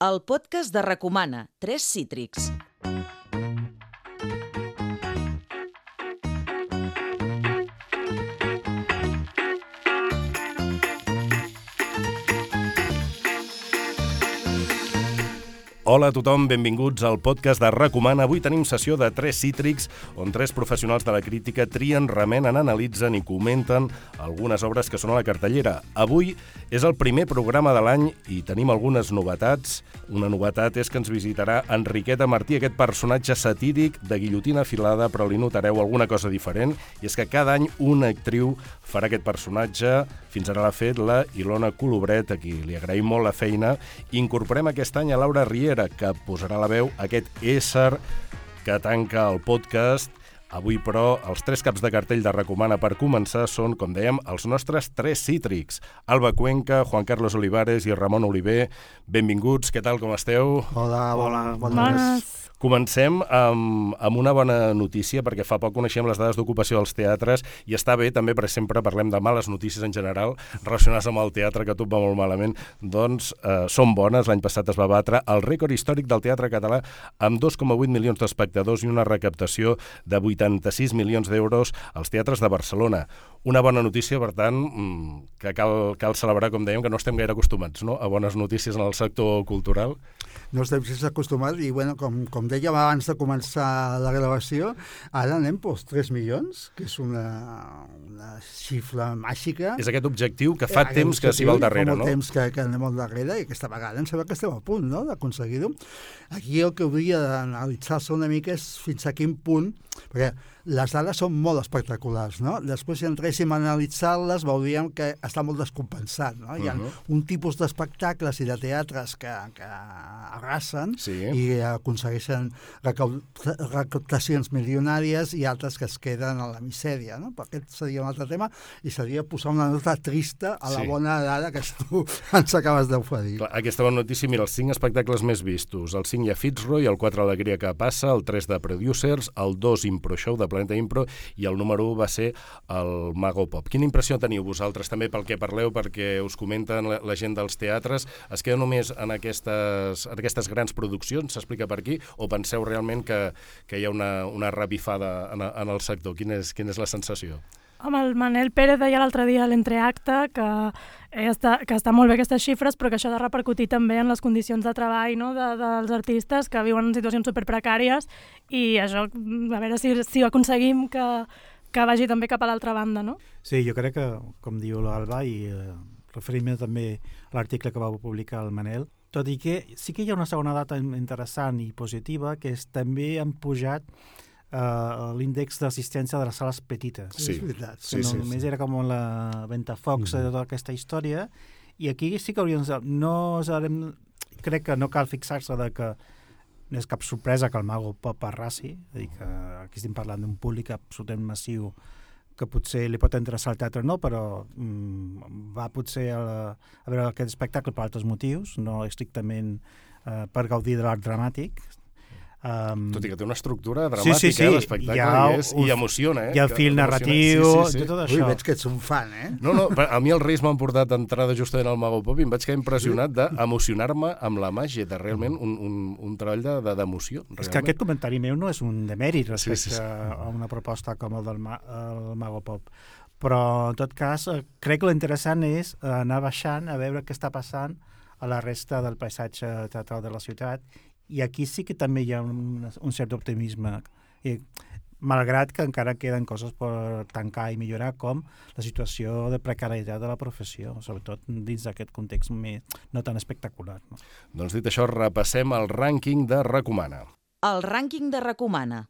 el podcast de Recomana, Tres Cítrics. Hola a tothom, benvinguts al podcast de Recomana. Avui tenim sessió de tres cítrics on tres professionals de la crítica trien, remenen, analitzen i comenten algunes obres que són a la cartellera. Avui és el primer programa de l'any i tenim algunes novetats. Una novetat és que ens visitarà Enriqueta Martí, aquest personatge satíric de guillotina afilada, però li notareu alguna cosa diferent, i és que cada any una actriu farà aquest personatge. Fins ara l'ha fet la Ilona Colobret, a qui li agraïm molt la feina. Incorporem aquest any a Laura Riera, que posarà la veu a aquest ésser que tanca el podcast. Avui, però, els tres caps de cartell de Recomana per començar són, com dèiem, els nostres tres cítrics. Alba Cuenca, Juan Carlos Olivares i Ramon Oliver. Benvinguts, què tal, com esteu? Hola, hola, bones. bones. Comencem amb, amb una bona notícia, perquè fa poc coneixem les dades d'ocupació dels teatres i està bé també, perquè sempre parlem de males notícies en general relacionades amb el teatre, que tot va molt malament, doncs eh, són bones. L'any passat es va batre el rècord històric del teatre català amb 2,8 milions d'espectadors i una recaptació de 86 milions d'euros als teatres de Barcelona. Una bona notícia, per tant, mm, que cal, cal celebrar, com dèiem, que no estem gaire acostumats no? a bones notícies en el sector cultural. No estem gens acostumats i, bueno, com, com dèiem abans de començar la gravació, ara anem pels 3 milions, que és una, una xifra màgica. És aquest objectiu que fa eh, temps que s'hi va al darrere, no? Fa temps que, que anem al darrere i aquesta vegada em sembla que estem a punt no? d'aconseguir-ho. Aquí el que hauria d'analitzar-se una mica és fins a quin punt, perquè les dades són molt espectaculars, no? Després, si entréssim a analitzar-les, veuríem que està molt descompensat, no? Hi ha uh -huh. un tipus d'espectacles i de teatres que, que arrasen sí. i aconsegueixen recaptacions milionàries i altres que es queden a la misèria, no? Però aquest seria un altre tema i seria posar una nota trista a la sí. bona dada que tu ens acabes d'oferir. Aquesta bona notícia, mira, els cinc espectacles més vistos. El 5 hi ha Fitzroy, el 4 Alegria que passa, el 3 de Producers, el 2 Impro Show de Planeta Impro i el número 1 va ser el Mago Pop. Quina impressió teniu vosaltres també pel que parleu, perquè us comenten la, la gent dels teatres? Es queda només en aquestes, en aquestes grans produccions, s'explica per aquí, o penseu realment que, que hi ha una, una revifada en, en el sector? Quina és, quina és la sensació? Amb el Manel Pérez deia l'altre dia a l'entreacte que, està, que està molt bé aquestes xifres, però que això ha de repercutir també en les condicions de treball no? de, dels artistes que viuen en situacions superprecàries i això, a veure si, si aconseguim que, que vagi també cap a l'altra banda, no? Sí, jo crec que, com diu l'Alba, i eh, referint-me també a l'article que va publicar el Manel, tot i que sí que hi ha una segona data interessant i positiva, que és també han pujat uh, l'índex d'assistència de les sales petites. Sí, és veritat. Sí, no, sí, només sí. era com la Ventafocs mm. de tota aquesta història, i aquí sí que hauríem... No sabem, crec que no cal fixar-se de que no és cap sorpresa que el Mago Pop arrasi, és a dir, que aquí estem parlant d'un públic absolutament massiu que potser li pot interessar al teatre no, però mm, va potser a, a veure aquest espectacle per altres motius, no estrictament eh, per gaudir de l'art dramàtic, Um, Tot i que té una estructura dramàtica, sí, sí, sí. eh, l'espectacle, i, és, i emociona. Eh? Hi ha el fil narratiu, sí, sí, sí. tot això. Ui, veig que ets un fan, eh? No, no, a mi els Reis m'han portat d'entrada justament al Mago Pop i em vaig quedar impressionat d'emocionar-me amb la màgia, de realment un, un, un treball d'emoció. De, és que aquest comentari meu no és un demèrit respecte sí, sí, sí. a una proposta com el del Ma el Mago Pop, però en tot cas eh, crec que l'interessant és anar baixant a veure què està passant a la resta del paisatge teatral de la ciutat i aquí sí que també hi ha un, un cert optimisme. I, malgrat que encara queden coses per tancar i millorar, com la situació de precarietat de la professió, sobretot dins d'aquest context més, no tan espectacular. No? Doncs dit això, repassem el rànquing de Recomana. El rànquing de Recomana.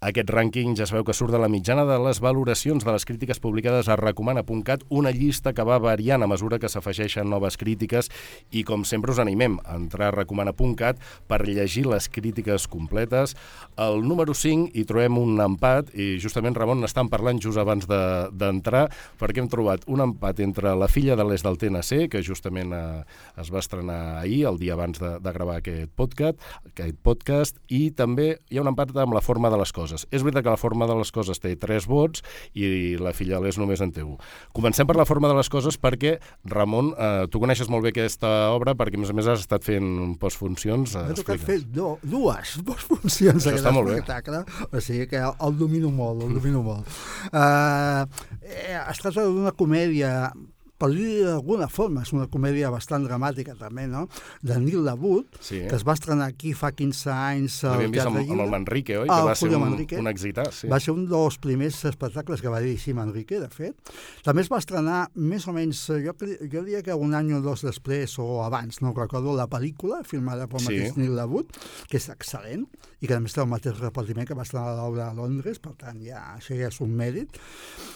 Aquest rànquing ja es veu que surt de la mitjana de les valoracions de les crítiques publicades a recomana.cat, una llista que va variant a mesura que s'afegeixen noves crítiques i, com sempre, us animem a entrar a recomana.cat per llegir les crítiques completes. Al número 5 hi trobem un empat i justament, Ramon, n'estan parlant just abans d'entrar de, perquè hem trobat un empat entre La filla de l'est del TNC, que justament eh, es va estrenar ahir, el dia abans de, de gravar aquest podcast, aquest podcast, i també hi ha un empat amb La forma de les coses coses. És veritat que la forma de les coses té tres vots i la filla l'és només en té un. Comencem per la forma de les coses perquè, Ramon, eh, tu coneixes molt bé aquesta obra perquè, a més a més, has estat fent postfuncions. Eh, M'ha tocat fer do, dues funcions Això està molt bé. espectacle, o sigui que el domino molt, el domino molt. Uh, eh, es tracta d'una comèdia per dir d'alguna forma, és una comèdia bastant dramàtica també, no?, de Nil Labut, Sí. que es va estrenar aquí fa 15 anys L'havíem vist amb, amb el. Manrique, oi? Ah, que va ser un, Manrique. un exitàs, sí. Va ser un dels primers espectacles que va dirigir Manrique, de fet. També es va estrenar més o menys, jo, jo diria que un any o dos després o abans, no recordo, la pel·lícula filmada per Sí. mateix Neil Labut, que és excel·lent, i que a més té el mateix repartiment que va estrenar l'obra a Londres, per tant, ja, això ja és un mèrit.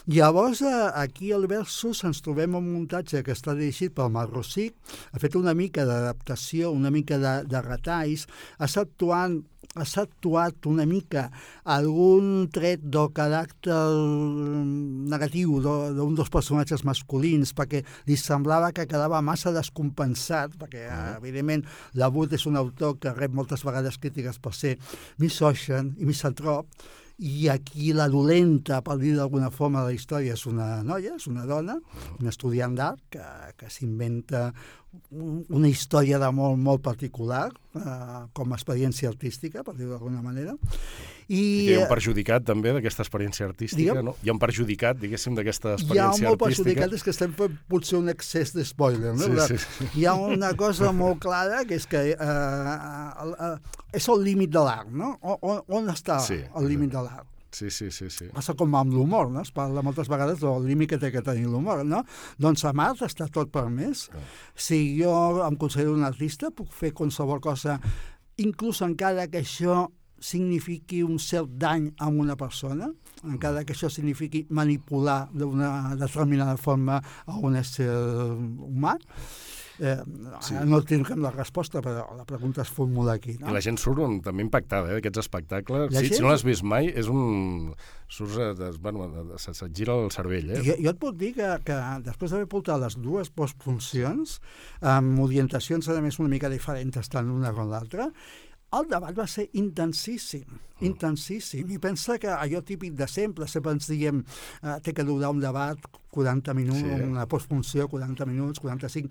Llavors, eh, aquí al Versus ens trobem un muntatge que està dirigit pel Marc Rosic, ha fet una mica d'adaptació, una mica de, de retalls, ha actuant has actuat una mica algun tret del caràcter negatiu de- d'un dels personatges masculins perquè li semblava que quedava massa descompensat perquè, uh evidentment, l'Abut és un autor que rep moltes vegades crítiques per ser misògin i misantrop i aquí la dolenta, per dir d'alguna forma, de la història és una noia, és una dona, una estudiant d'art que, que s'inventa un- una història d'amor molt particular eh, com a experiència artística, per dir-ho d'alguna manera. I I, hi ha un eh, perjudicat també d'aquesta experiència artística, Digue'm? no? Hi ha un perjudicat, diguéssim, d'aquesta hi ha experiència molt artística. perjudicat, és que estem fent potser un excés de spoiler, no? Sí, De- sí, sí. Hi ha una cosa molt clara, que és que eh, el, eh, és el límit de l'art, no? O- On, on està Sí, el límit de l'art? Sí, sí, sí, sí. Passa com amb l'humor, no? Es parla moltes vegades del límit que té que tenir l'humor, no? Doncs a Mart està tot permès. Si jo em considero un artista, puc fer qualsevol cosa, inclús encara que això signifiqui un cert dany a una persona, encara que això signifiqui manipular d'una determinada forma a un ésser humà. Eh, Sí. No tinc la resposta, però la pregunta es formula aquí. No? I la gent surt un, també impactada eh, d'aquests espectacles. La Sí, gent- Si no l'has vist mai, és un... Surts, a- bueno, se- se't gira el cervell, eh? Jo, jo et puc dir que, que després d'haver portat les dues postfuncions, amb orientacions a més una mica diferents tant l'una com l'altra, el debat va ser intensíssim, intensíssim. I pensa que allò típic de sempre, sempre ens diem eh, té que durar un debat 40 minuts, Sí. sí. una postfunció 40 minuts, 45.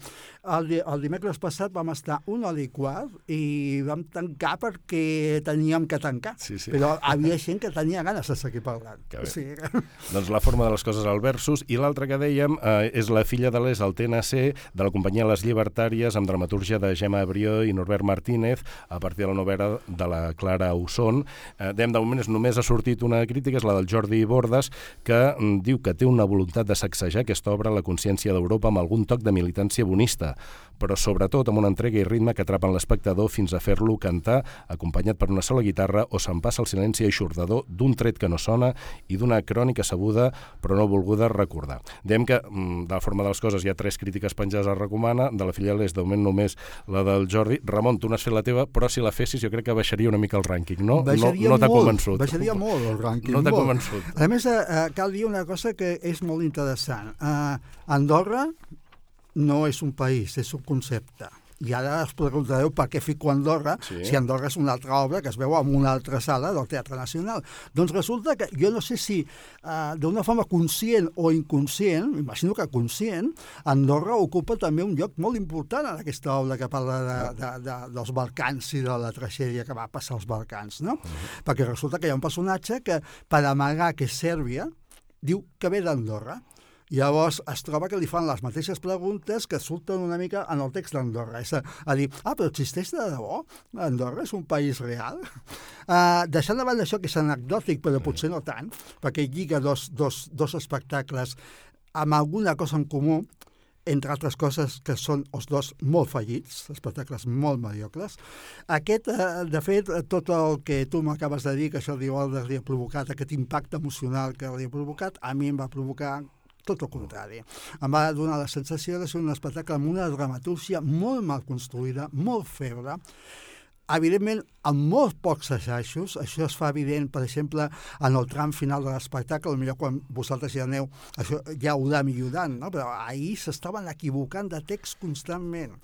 El, el dimecres passat vam estar una hora i quart i vam tancar perquè teníem que tancar. Sí, sí. Però havia gent que tenia ganes de seguir parlant. Que bé. O sigui, que- Doncs la forma de les coses al versus. I l'altre que dèiem eh, és la filla de l'ES al TNC, de la companyia Les Llibertàries, amb dramatúrgia de Gemma Abrió i Norbert Martínez, a partir de la novel·la de la Clara Usson. Eh, dèiem, de moment, és- només ha sortit una crítica, és la del Jordi Bordes, que mm, diu que té una voluntat de sacsejar aquesta obra a la consciència d'Europa amb algun toc de militància bonista, però sobretot amb una entrega i ritme que atrapen l'espectador fins a fer-lo cantar, acompanyat per una sola guitarra o se'n passa el silenci eixordador d'un tret que no sona i d'una crònica sabuda però no volguda recordar. Dèiem que, mm, de la forma de les coses, hi ha tres crítiques penjades a recomana, de la filial és de moment només la del Jordi. Ramon, tu n'has fet la teva, però si la fessis jo crec que baixaria una mica el rànquing, no? Baixaria no no t'ha convençut. Baixaria molt el rànquing. No t'ha convençut. A més, eh, eh, cal dir una cosa que és molt interessant. Eh, Andorra no és un país, és un concepte. I ara us preguntareu per què fico Andorra Sí. si Andorra és una altra obra que es veu en una altra sala del Teatre Nacional. Doncs resulta que jo no sé si eh, d'una forma conscient o inconscient, m'imagino que conscient, Andorra ocupa també un lloc molt important en aquesta obra que parla de, de, de, dels Balcans i de la tragèdia que va passar als Balcans, no? Perquè resulta que hi ha un personatge que, per amagar que és Sèrbia, diu que ve d'Andorra. Llavors es troba que li fan les mateixes preguntes que surten una mica en el text d'Andorra. És a, a dir, ah, però existeix de debò? Andorra és un país real? Uh, deixant de banda això, que és anecdòtic, però potser no tant, perquè lliga dos, dos, dos espectacles amb alguna cosa en comú, entre altres coses que són els dos molt fallits, espectacles molt mediocres. Aquest, eh, de fet, tot el que tu m'acabes de dir, que això d'Ivaldes li ha provocat, aquest impacte emocional que li ha provocat, a mi em va provocar tot el contrari. Em va donar la sensació de ser un espectacle amb una dramatúrgia molt mal construïda, molt febre, evidentment, amb molts pocs assajos, això es fa evident, per exemple, en el tram final de l'espectacle, potser quan vosaltres ja aneu, això ja ho va millorant, no? però ahir s'estaven equivocant de text constantment.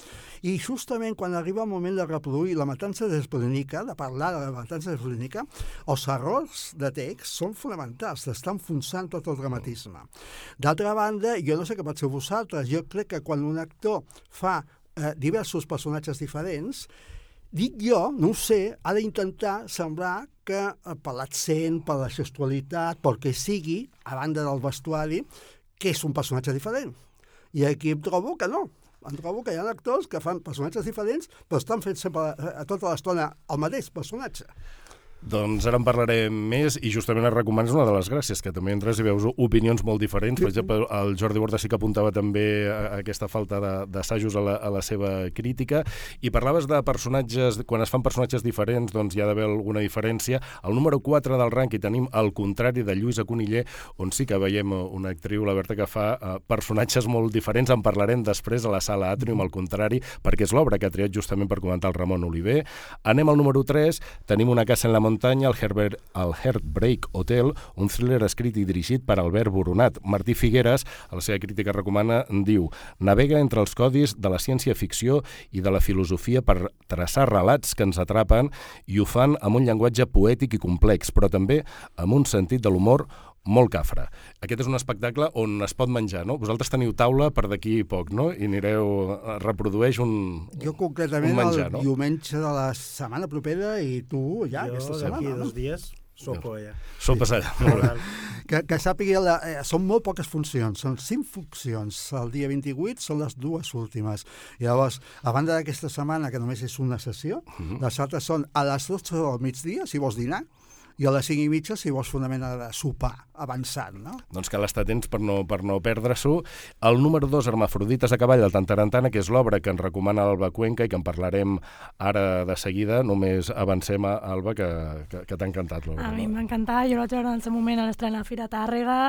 I justament quan arriba el moment de reproduir la matança d'Espolinica, de parlar de la matança d'Espolinica, els errors de text són fonamentals, s'està enfonsant tot el dramatisme. D'altra banda, jo no sé què penseu vosaltres, jo crec que quan un actor fa eh, diversos personatges diferents, dic jo, no ho sé, ha d'intentar semblar que eh, per l'accent, per la gestualitat, pel que sigui, a banda del vestuari, que és un personatge diferent. I aquí em trobo que no. Em trobo que hi ha actors que fan personatges diferents, però estan fent sempre a, a tota l'estona el mateix personatge. Doncs ara en parlarem més i justament es recomanes una de les gràcies, que també entres i veus opinions molt diferents. Per exemple, el Jordi Borda sí que apuntava també a aquesta falta d'assajos a, la, a la seva crítica. I parlaves de personatges, quan es fan personatges diferents, doncs hi ha d'haver alguna diferència. Al número 4 del rànquing tenim el contrari de Lluïsa Coniller, on sí que veiem una actriu, la Berta, que fa uh, personatges molt diferents. En parlarem després a la sala Atrium, al contrari, perquè és l'obra que ha triat justament per comentar el Ramon Oliver. Anem al número 3, tenim una casa en la muntanya, el, Herbert, el Heartbreak Hotel, un thriller escrit i dirigit per Albert Boronat. Martí Figueres, a la seva crítica recomana, diu navega entre els codis de la ciència-ficció i de la filosofia per traçar relats que ens atrapen i ho fan amb un llenguatge poètic i complex, però també amb un sentit de l'humor molt cafre. Aquest és un espectacle on es pot menjar, no? Vosaltres teniu taula per d'aquí poc, no? I anireu, reprodueix un Jo concretament un menjar, el no? diumenge de la setmana propera i tu ja jo aquesta d'aquí setmana, no? dos dies sopo ja. Sopes allà. Molt bé. Que, que sàpiga, la, eh, són molt poques funcions, són cinc funcions. El dia 28 són les dues últimes. I llavors, a banda d'aquesta setmana, que només és una sessió, Mhm. les altres són a les 12 del migdia, si vols dinar, i a les 5 i mitja, si vols fer una mena de sopar avançat, no? Doncs cal estar atents per no, per no perdre-s'ho. El número 2, Hermafrodites a cavall, del Tantarantana, que és l'obra que ens recomana Alba Cuenca i que en parlarem ara de seguida. Només avancem, a Alba, que, que, que t'ha encantat l'obra. A mi va encantar, jo la vaig veure en el seu moment a l'estrena a Fira Tàrrega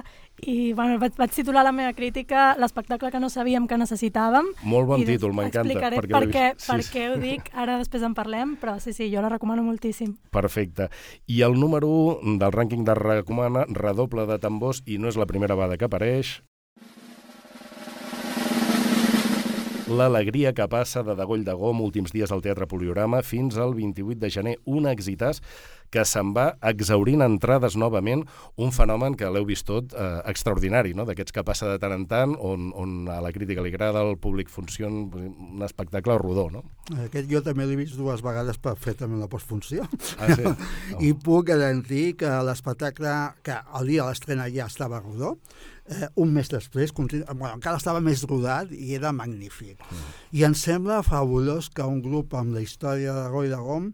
i bueno, vaig, vaig titular la meva crítica l'espectacle que no sabíem que necessitàvem. Molt bon títol, m'encanta. Explicaré perquè per l'he què, vist. per Sí, sí. què ho dic, ara després en parlem, però sí, sí, jo la recomano moltíssim. Perfecte. I el número 1 del rànquing de Recomana, redoble de tambors, i no és la primera vegada que apareix. L'alegria que passa de Dagoll de Gom, últims dies al Teatre Poliorama, fins al 28 de gener, un exitàs que se'n va exaurint entrades novament, un fenomen que l'heu vist tot eh, extraordinari, no? d'aquests que passa de tant en tant, on, on a la crítica li agrada, al públic funciona, un espectacle rodó, no? Aquest jo també l'he vist dues vegades per fer també la postfunció. Ah, sí? I puc garantir que l'espectacle, que el dia de l'estrena ja estava rodó, eh, un mes després, continu... bueno, encara estava més rodat i era magnífic. Mm. I em sembla fabulós que un grup amb la història de Roy de Gom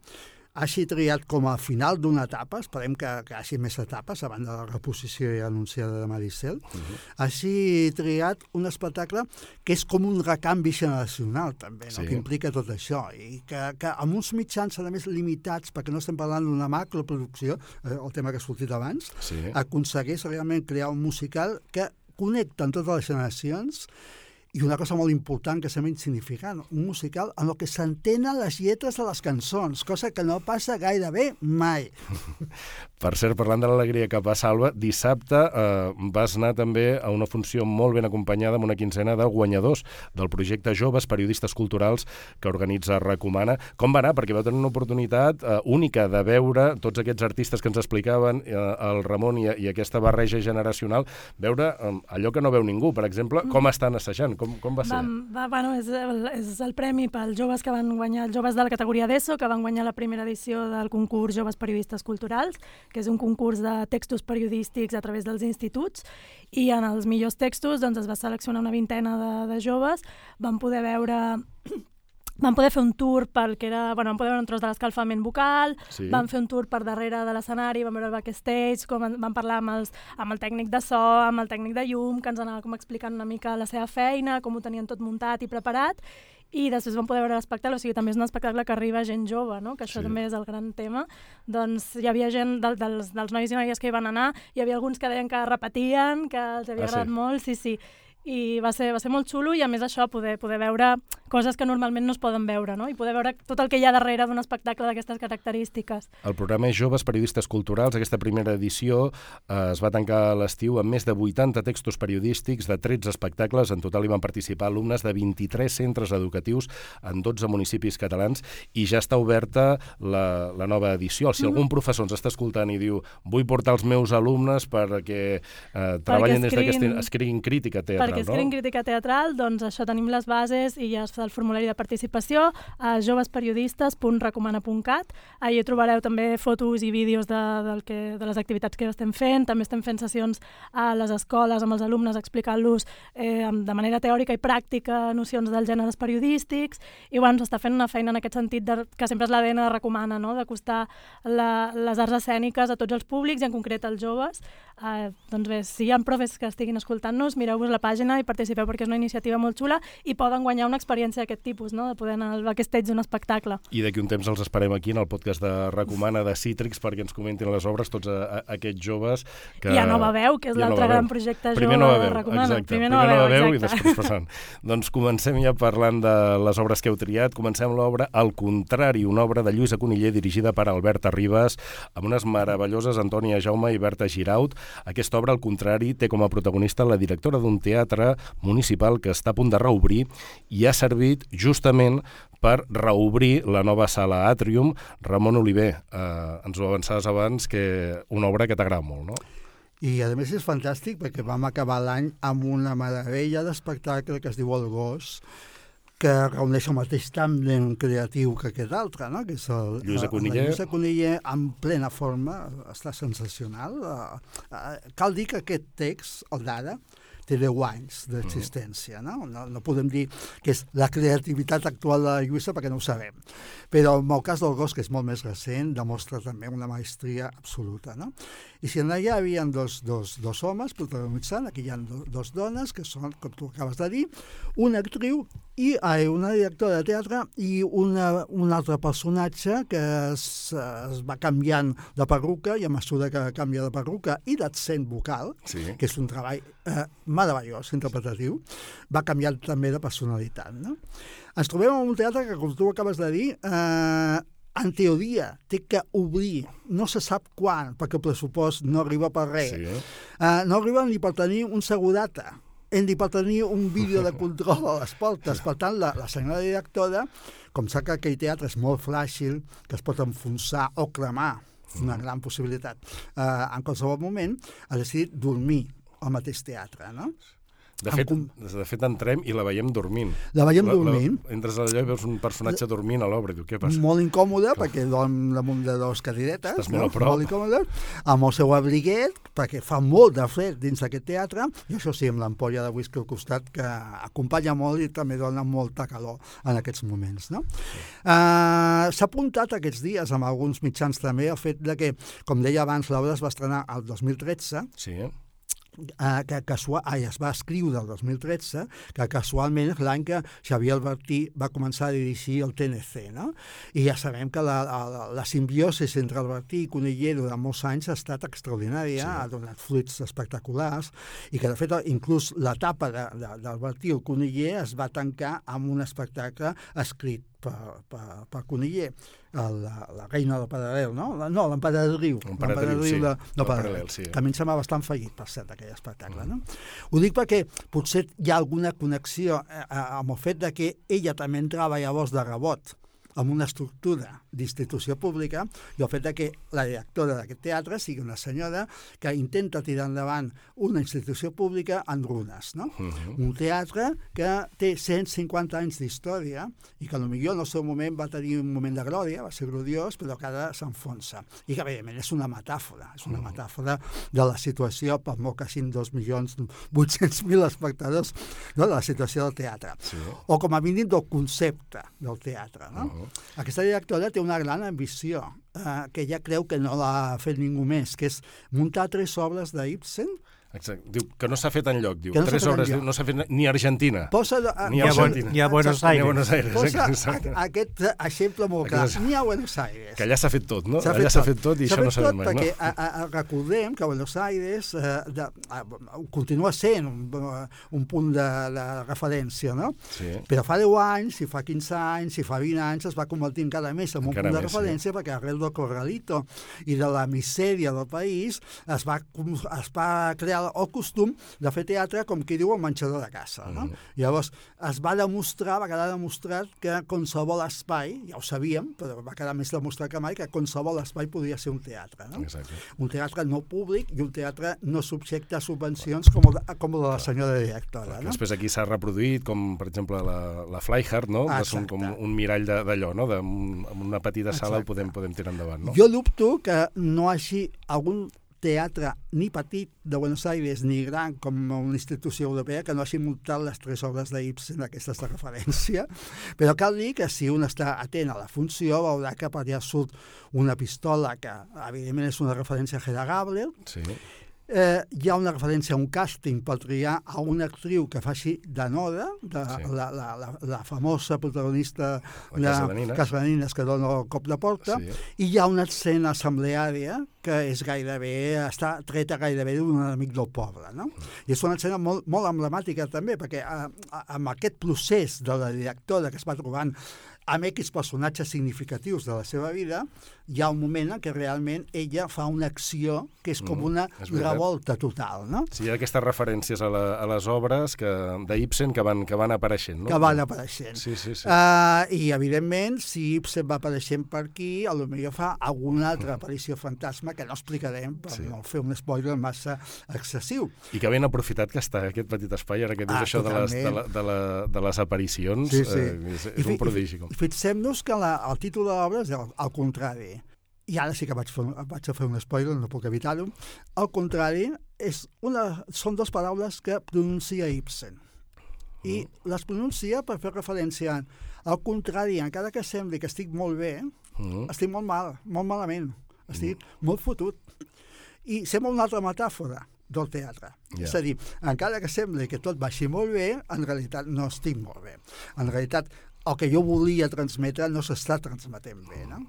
hagi triat com a final d'una etapa, esperem que, que hi hagi més etapes, a banda de la reposició ja anunciada de Maricel, uh -huh. hagi triat un espectacle que és com un recanvi generacional, també, no? Sí. que implica tot això, i que, que amb uns mitjans, a més, limitats, perquè no estem parlant d'una macroproducció, eh, el tema que ha sortit abans, Sí. aconsegueix realment crear un musical que connecta amb totes les generacions i una cosa molt important que sembla insignificant, un musical en el que s'entenen les lletres de les cançons, cosa que no passa gairebé mai. Per cert, parlant de l'alegria que passa, Alba, dissabte eh, vas anar també a una funció molt ben acompanyada amb una quinzena de guanyadors del projecte Joves Periodistes Culturals que organitza Recomana. Com va anar? Perquè vau tenir una oportunitat eh, única de veure tots aquests artistes que ens explicaven, eh, el Ramon i, i aquesta barreja generacional, veure eh, allò que no veu ningú, per exemple, com estan assajant, com, com va ser? Vam, va, bueno, és, el, és el premi pels joves que van guanyar, els joves de la categoria d'ESO, que van guanyar la primera edició del concurs Joves Periodistes Culturals, que és un concurs de textos periodístics a través dels instituts, i en els millors textos doncs, es va seleccionar una vintena de, de joves, van poder veure Vam poder fer un tour pel que era... Bueno, vam poder veure un tros de l'escalfament vocal, Sí. vam fer un tour per darrere de l'escenari, vam veure el backstage, com vam parlar amb, els, amb el tècnic de so, amb el tècnic de llum, que ens anava com explicant una mica la seva feina, com ho tenien tot muntat i preparat, i després vam poder veure l'espectacle, o sigui, també és un espectacle que arriba a gent jove, no? que això Sí. sí. també és el gran tema. Doncs hi havia gent del, dels, dels nois i noies que hi van anar, hi havia alguns que deien que repetien, que els havia Ah, sí? agradat molt, sí, sí. I va ser, va ser molt xulo i a més això, poder, poder veure coses que normalment no es poden veure no? i poder veure tot el que hi ha darrere d'un espectacle d'aquestes característiques. El programa és Joves Periodistes Culturals. Aquesta primera edició eh, es va tancar a l'estiu amb més de 80 textos periodístics de 13 espectacles. En total hi van participar alumnes de 23 centres educatius en 12 municipis catalans i ja està oberta la, la nova edició. Si mm -hmm. algun professor ens està escoltant i diu vull portar els meus alumnes perquè eh, treballin des d'aquesta... escriguin crítica teatral, perquè escriguin no? crítica teatral, doncs això tenim les bases i ja es fa el formulari de participació a jovesperiodistes.recomana.cat. Allà trobareu també fotos i vídeos de, del que, de les activitats que estem fent. També estem fent sessions a les escoles amb els alumnes explicant-los eh, de manera teòrica i pràctica nocions dels gèneres periodístics i bueno, s'està fent una feina en aquest sentit de, que sempre és l'ADN de Recomana, no? d'acostar les arts escèniques a tots els públics i en concret als joves. Eh, doncs bé, si hi ha profes que estiguin escoltant-nos, mireu-vos la pàgina i participeu perquè és una iniciativa molt xula i poden guanyar una experiència d'aquest tipus, no? de poder anar al backstage d'un espectacle. I d'aquí un temps els esperem aquí en el podcast de Recomana de Cítrics perquè ens comentin les obres tots a, a, aquests joves que... I a Nova Veu, que és l'altre gran projecte Primer jove Nova Veu, Recomana. exacte. Primer Primer Nova, Nova Veu, exacte. i després passant. doncs comencem ja parlant de les obres que heu triat. Comencem l'obra Al contrari, una obra de Lluïsa Coniller dirigida per Alberta Ribas, amb unes meravelloses Antònia Jaume i Berta Giraut. Aquesta obra, al contrari, té com a protagonista la directora d'un teatre municipal que està a punt de reobrir i ha servit justament per reobrir la nova sala Atrium. Ramon Oliver, eh, ens ho avançaves abans, que una obra que t'agrada molt, no? I a més és fantàstic perquè vam acabar l'any amb una meravella d'espectacle que es diu El Gos, que reuneix el mateix tàndem creatiu que aquest altre, no? que és el, Lluïsa la- Coniller. La Lluïsa Coniller en plena forma, està sensacional. Uh, uh, cal dir que aquest text, el d'ara, té 10 anys d'existència. No? No, no podem dir que és la creativitat actual de la Lluïsa perquè no ho sabem. Però en el cas del gos, que és molt més recent, demostra també una maestria absoluta. No? I si allà hi havia dos, dos, dos homes protagonitzant, aquí hi ha do, dos dones, que són, com tu acabes de dir, una actriu i ai, una directora de teatre i una, un altre personatge que es, es va canviant de perruca i a mesura que canvia de perruca i d'accent vocal, Sí. que és un treball eh, meravellós, interpretatiu, va canviant també de personalitat. No? Ens trobem en un teatre que, com tu acabes de dir, eh, en teoria té que obrir, no se sap quan, perquè el pressupost no arriba per res. Sí. Uh, no arriba ni per tenir un segurata, per tenir un vídeo de control a les portes. Per tant, la, la senyora directora, com sap que aquell teatre és molt fràgil, que es pot enfonsar o cremar, una gran possibilitat, uh, en qualsevol moment, ha decidit dormir al mateix teatre, no? De fet, com- de fet, entrem i la veiem dormint. La veiem dormint. La, entres allà i veus un personatge dormint a l'obra diu, què passa? Molt incòmode, perquè dorm damunt de dos cadiretes. Estàs molt a prop. Molt incòmode, amb el seu abriguet, perquè fa molt de fred dins d'aquest teatre, i això sí, amb l'ampolla de whisky al costat, que acompanya molt i també dona molta calor en aquests moments. No? Uh, S'ha apuntat aquests dies amb alguns mitjans també el fet de que, com deia abans, l'obra es va estrenar el 2013, Sí, eh, que casual, ai, es va escriure el 2013, que casualment és l'any que Xavier Albertí va començar a dirigir el TNC, no? I ja sabem que la, la, la simbiosis entre Albertí i Coniller durant molts anys ha estat extraordinària, Sí. ha donat fruits espectaculars, i que de fet inclús l'etapa d'Albertí al Coniller es va tancar amb un espectacle escrit per, per, per Coniller, la, la reina del paral·lel, no? La, no, l'emperadriu. L'emperadriu, sí. de, no, paral·lel, paral·lel, sí. mi em sembla bastant fallit, per cert, aquell espectacle. No? Ho dic perquè potser hi ha alguna connexió eh, eh, amb el fet de que ella també entrava llavors de rebot amb una estructura d'institució pública i el fet de que la directora d'aquest teatre sigui una senyora que intenta tirar endavant una institució pública en runes. No? Uh -huh. Un teatre que té 150 anys d'història i que potser en el seu moment va tenir un moment de glòria, va ser gloriós, però que ara s'enfonsa. I que, evidentment, és una metàfora, és una metàfora de la situació, per molt que siguin 2.800.000 espectadors, no, de la situació del teatre. Sí. O com a mínim del concepte del teatre. No? Uh -huh. Aquesta directora té una gran ambició, eh, que ella creu que no l'ha fet ningú més, que és muntar tres obres d'Ibsen Exacte. Diu que no s'ha fet enlloc, diu. Que no s'ha Tres fet obres, diu, no s'ha fet ni a Argentina. Posa, Ni Ni a a, Bon, Argentina. ni a Buenos Exacte. Ni a Aires. Buenos Aires. Posa exacte. a, aquest exemple molt clar. Aquest Ni a Buenos Aires. Que allà s'ha fet tot, no? Allà s'ha fet tot i això no s'ha fet tot mai, perquè no? a, a, a, recordem que Buenos Aires eh, de, a, continua sent un, un punt de, de referència, no? Sí. Però fa 10 anys, si fa 15 anys, si fa 20 anys, es va convertir encara més en un Encara punt de més, sí. referència perquè arrel del corralito i de la misèria del país es va, es va crear el costum de fer teatre, com qui diu, al menjador de casa. No? Mhm. Llavors, es va demostrar, va quedar demostrat que qualsevol espai, ja ho sabíem, però va quedar més demostrat que mai, que qualsevol espai podia ser un teatre. No? Exacte. un teatre no públic i un teatre no subjecte a subvencions com, el de, com el de la senyora directora. Que No? després aquí s'ha reproduït, com per exemple la, la Flyhard, no? Ah, és un, com exacte. un mirall d'allò, no? De, amb una petita sala ho Exacte. podem, podem tirar endavant, no? Jo dubto que no hagi algun teatre ni petit de Buenos Aires ni gran com una institució europea que no hagi muntat les tres obres d'Ibsen aquestes de referència, però cal dir que si un està atent a la funció veurà que per allà surt una pistola que evidentment és una referència a Hedda Gabler, Sí. Eh, hi ha una referència a un càsting per triar a una actriu que faci de Nora, de, Sí. la, la, la, la famosa protagonista La de Nines. Casa de Nines que dona el cop de porta, Sí. i hi ha una escena assembleària que és gairebé, està treta gairebé d'un amic del poble, no? I és una escena molt, molt emblemàtica també, perquè eh, amb aquest procés de la directora que es va trobant amb X personatges significatius de la seva vida, hi ha un moment en què realment ella fa una acció que és com Mm, una és veritat. revolta total, no? Sí, hi ha aquestes referències a, la, a les obres que d'Ibsen que, van, que van apareixent, no? que van apareixent. Sí, sí, sí. Uh, I, evidentment, si Ibsen va apareixent per aquí, a lo millor fa alguna altra aparició fantasma que no explicarem per Sí. no fer un spoiler massa excessiu. I que ben aprofitat que està aquest petit espai, ara que dius Ah, això de les, de, la, de, la, de les aparicions, Sí, sí. Eh, és, I és fi- un prodigi. I, i fixem-nos que la, el títol de l'obra és el, el contrari. I ara sí que vaig, fer, vaig a fer un spoiler, no puc evitar-ho. El contrari és una, són dues paraules que pronuncia Ibsen. I les pronuncia per fer referència al contrari, encara que sembli que estic molt bé, Mm. estic molt mal, molt malament, estic molt fotut. I sembla una altra metàfora del teatre. Yeah. És a dir, encara que sembli que tot vagi molt bé, en realitat no estic molt bé. En realitat, el que jo volia transmetre no s'està transmetent bé. No?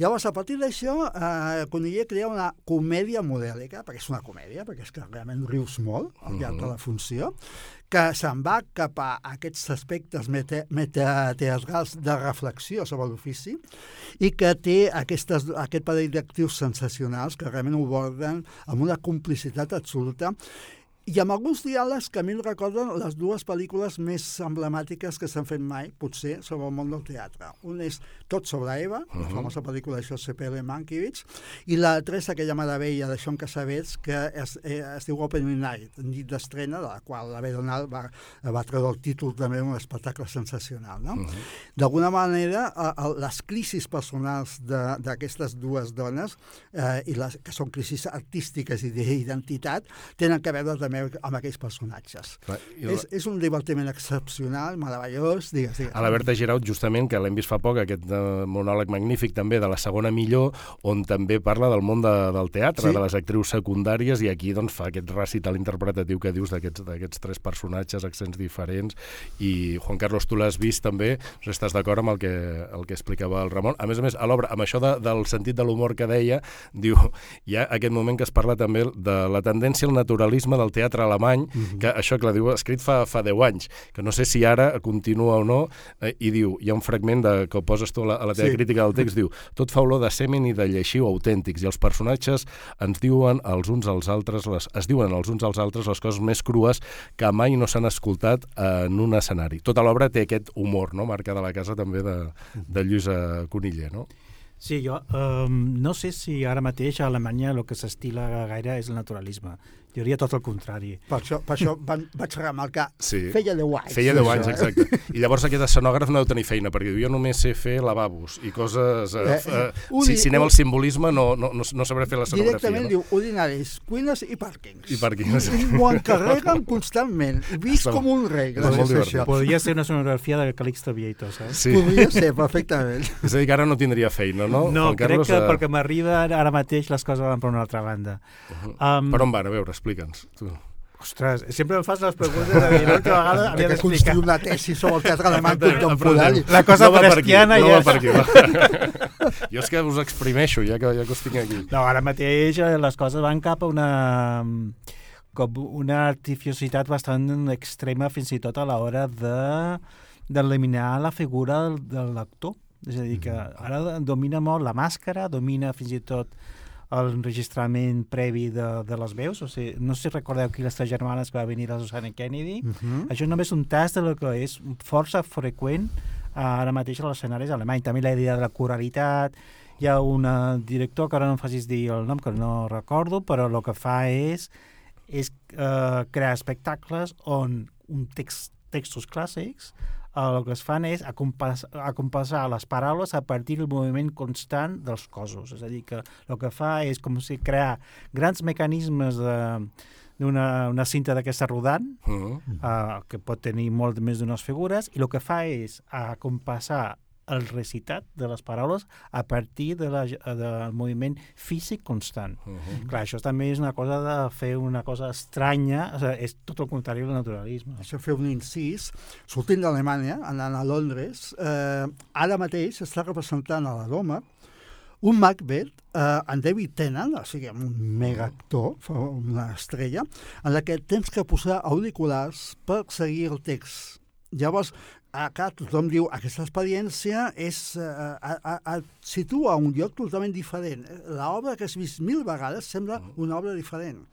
Llavors, a partir d'això, eh, Coniller crea una comèdia modèlica, perquè és una comèdia, perquè és que realment rius molt al llarg de la funció, que se'n va cap a aquests aspectes meta, metateatrals de reflexió sobre l'ofici i que té aquestes, aquest parell d'actius sensacionals que realment ho borden amb una complicitat absoluta i amb alguns diàlegs que a mi em recorden les dues pel·lícules més emblemàtiques que s'han fet mai, potser, sobre el món del teatre. Un és Tot sobre Eva, uh -huh. la famosa pel·lícula de Josep L. Mankiewicz, i l'altra és aquella meravella de Sean Cassavetes que es, eh, es diu Opening Night, nit d'estrena, de la qual la Donald va, va treure el títol també un espectacle sensacional. No? Uh -huh. D'alguna manera, a, a, les crisis personals de- d'aquestes dues dones, eh, i les, que són crisis artístiques i d'identitat, tenen que veure també amb aquells personatges. Clar, i És, és un divertiment excepcional, meravellós, digues, digues. A la Berta Giraut, justament, que l'hem vist fa poc, aquest eh, monòleg magnífic també de la segona millor, on també parla del món de, del teatre, Sí. de les actrius secundàries, i aquí doncs, fa aquest recital interpretatiu que dius d'aquests tres personatges, accents diferents, i Juan Carlos, tu l'has vist també, no estàs d'acord amb el que, el que explicava el Ramon. A més a més, a l'obra, amb això de, del sentit de l'humor que deia, diu, hi ha aquest moment que es parla també de la tendència al naturalisme del teatre alemany, mm -hmm. que això, clar, diu, escrit fa, fa 10 anys, que no sé si ara continua o no, eh, i diu, hi ha un fragment de, que ho poses tu a la, a la teva Sí. crítica del text, diu, tot fa olor de semen i de lleixiu autèntics, i els personatges ens diuen els uns als altres, les, es diuen els uns als altres les coses més crues que mai no s'han escoltat en un escenari. Tota l'obra té aquest humor, no?, marca de la casa també de, de Lluís Coniller, no? Sí, jo um, no sé si ara mateix a Alemanya el que s'estila gaire és el naturalisme. Jo diria tot el contrari. Per això, per això van, vaig remarcar, Sí. feia 10 anys. Feia 10 això, anys, eh? exacte. I llavors aquest escenògraf no deu tenir feina, perquè diu, jo només sé fer lavabos i coses... Eh, Eh, eh, si, si anem al simbolisme no, no, no, no sabré fer l'escenografia. Directament No? diu ordinaris, cuines i pàrquings. I pàrquings. I m'ho encarreguen constantment. Vist Està- com un rei. molt gràcies a divertit. això. Podria ser una sonografia de Calixto Vieto, saps? Sí. Podria ser, perfectament. És a dir, que ara no tindria feina, no? No, Juan crec Carlos, que eh, perquè m'arriba ara mateix les coses van per una altra banda. Um, Per on van? A veure, explica'ns. Tu. Ostres, sempre em fas les preguntes de dir, l'última vegada havia que d'explicar. construir una tesi sobre el teatre alemany contemporani. La cosa va per aquí, breskiana no ja va per aquí. Va. jo és que us exprimeixo, ja que, ja que us tinc aquí. No, ara mateix eh, les coses van cap a una com una artificiositat bastant extrema fins i tot a l'hora de d'eliminar la figura del, de l'actor. És a dir, que ara domina molt la màscara, domina fins i tot l'enregistrament previ de, de les veus. O sigui, no sé si recordeu aquí les tres germanes que va venir la Susana Kennedy. Uh -huh. Això només un tast de lo que és força freqüent ara mateix a l'escenari alemany. També la idea de la coralitat, hi ha un eh, director que ara no em facis dir el nom, que no recordo, però el que fa és, és eh, crear espectacles on un text, textos clàssics el que es fan és acompasar, acompasar les paraules a partir del moviment constant dels cossos. És a dir, que el que fa és com si crear grans mecanismes de d'una una cinta d'aquesta rodant, Uh -huh. uh, que pot tenir molt més d'unes figures, i el que fa és acompassar el recitat de les paraules a partir de la, del moviment físic constant. Uh -huh. Clar, això també és una cosa de fer una cosa estranya, o sigui, és tot el contrari del naturalisme. Això fer un incís. Sortint d'Alemanya, anant a Londres, eh, ara mateix està representant a la Doma un Macbeth, eh, en David Tennant, o sigui, un mega actor, una estrella, en la que tens que posar auriculars per seguir el text. Llavors, clar, tothom diu aquesta experiència és, eh, a, a, a, situa un lloc totalment diferent. L'obra que has vist mil vegades sembla una obra diferent.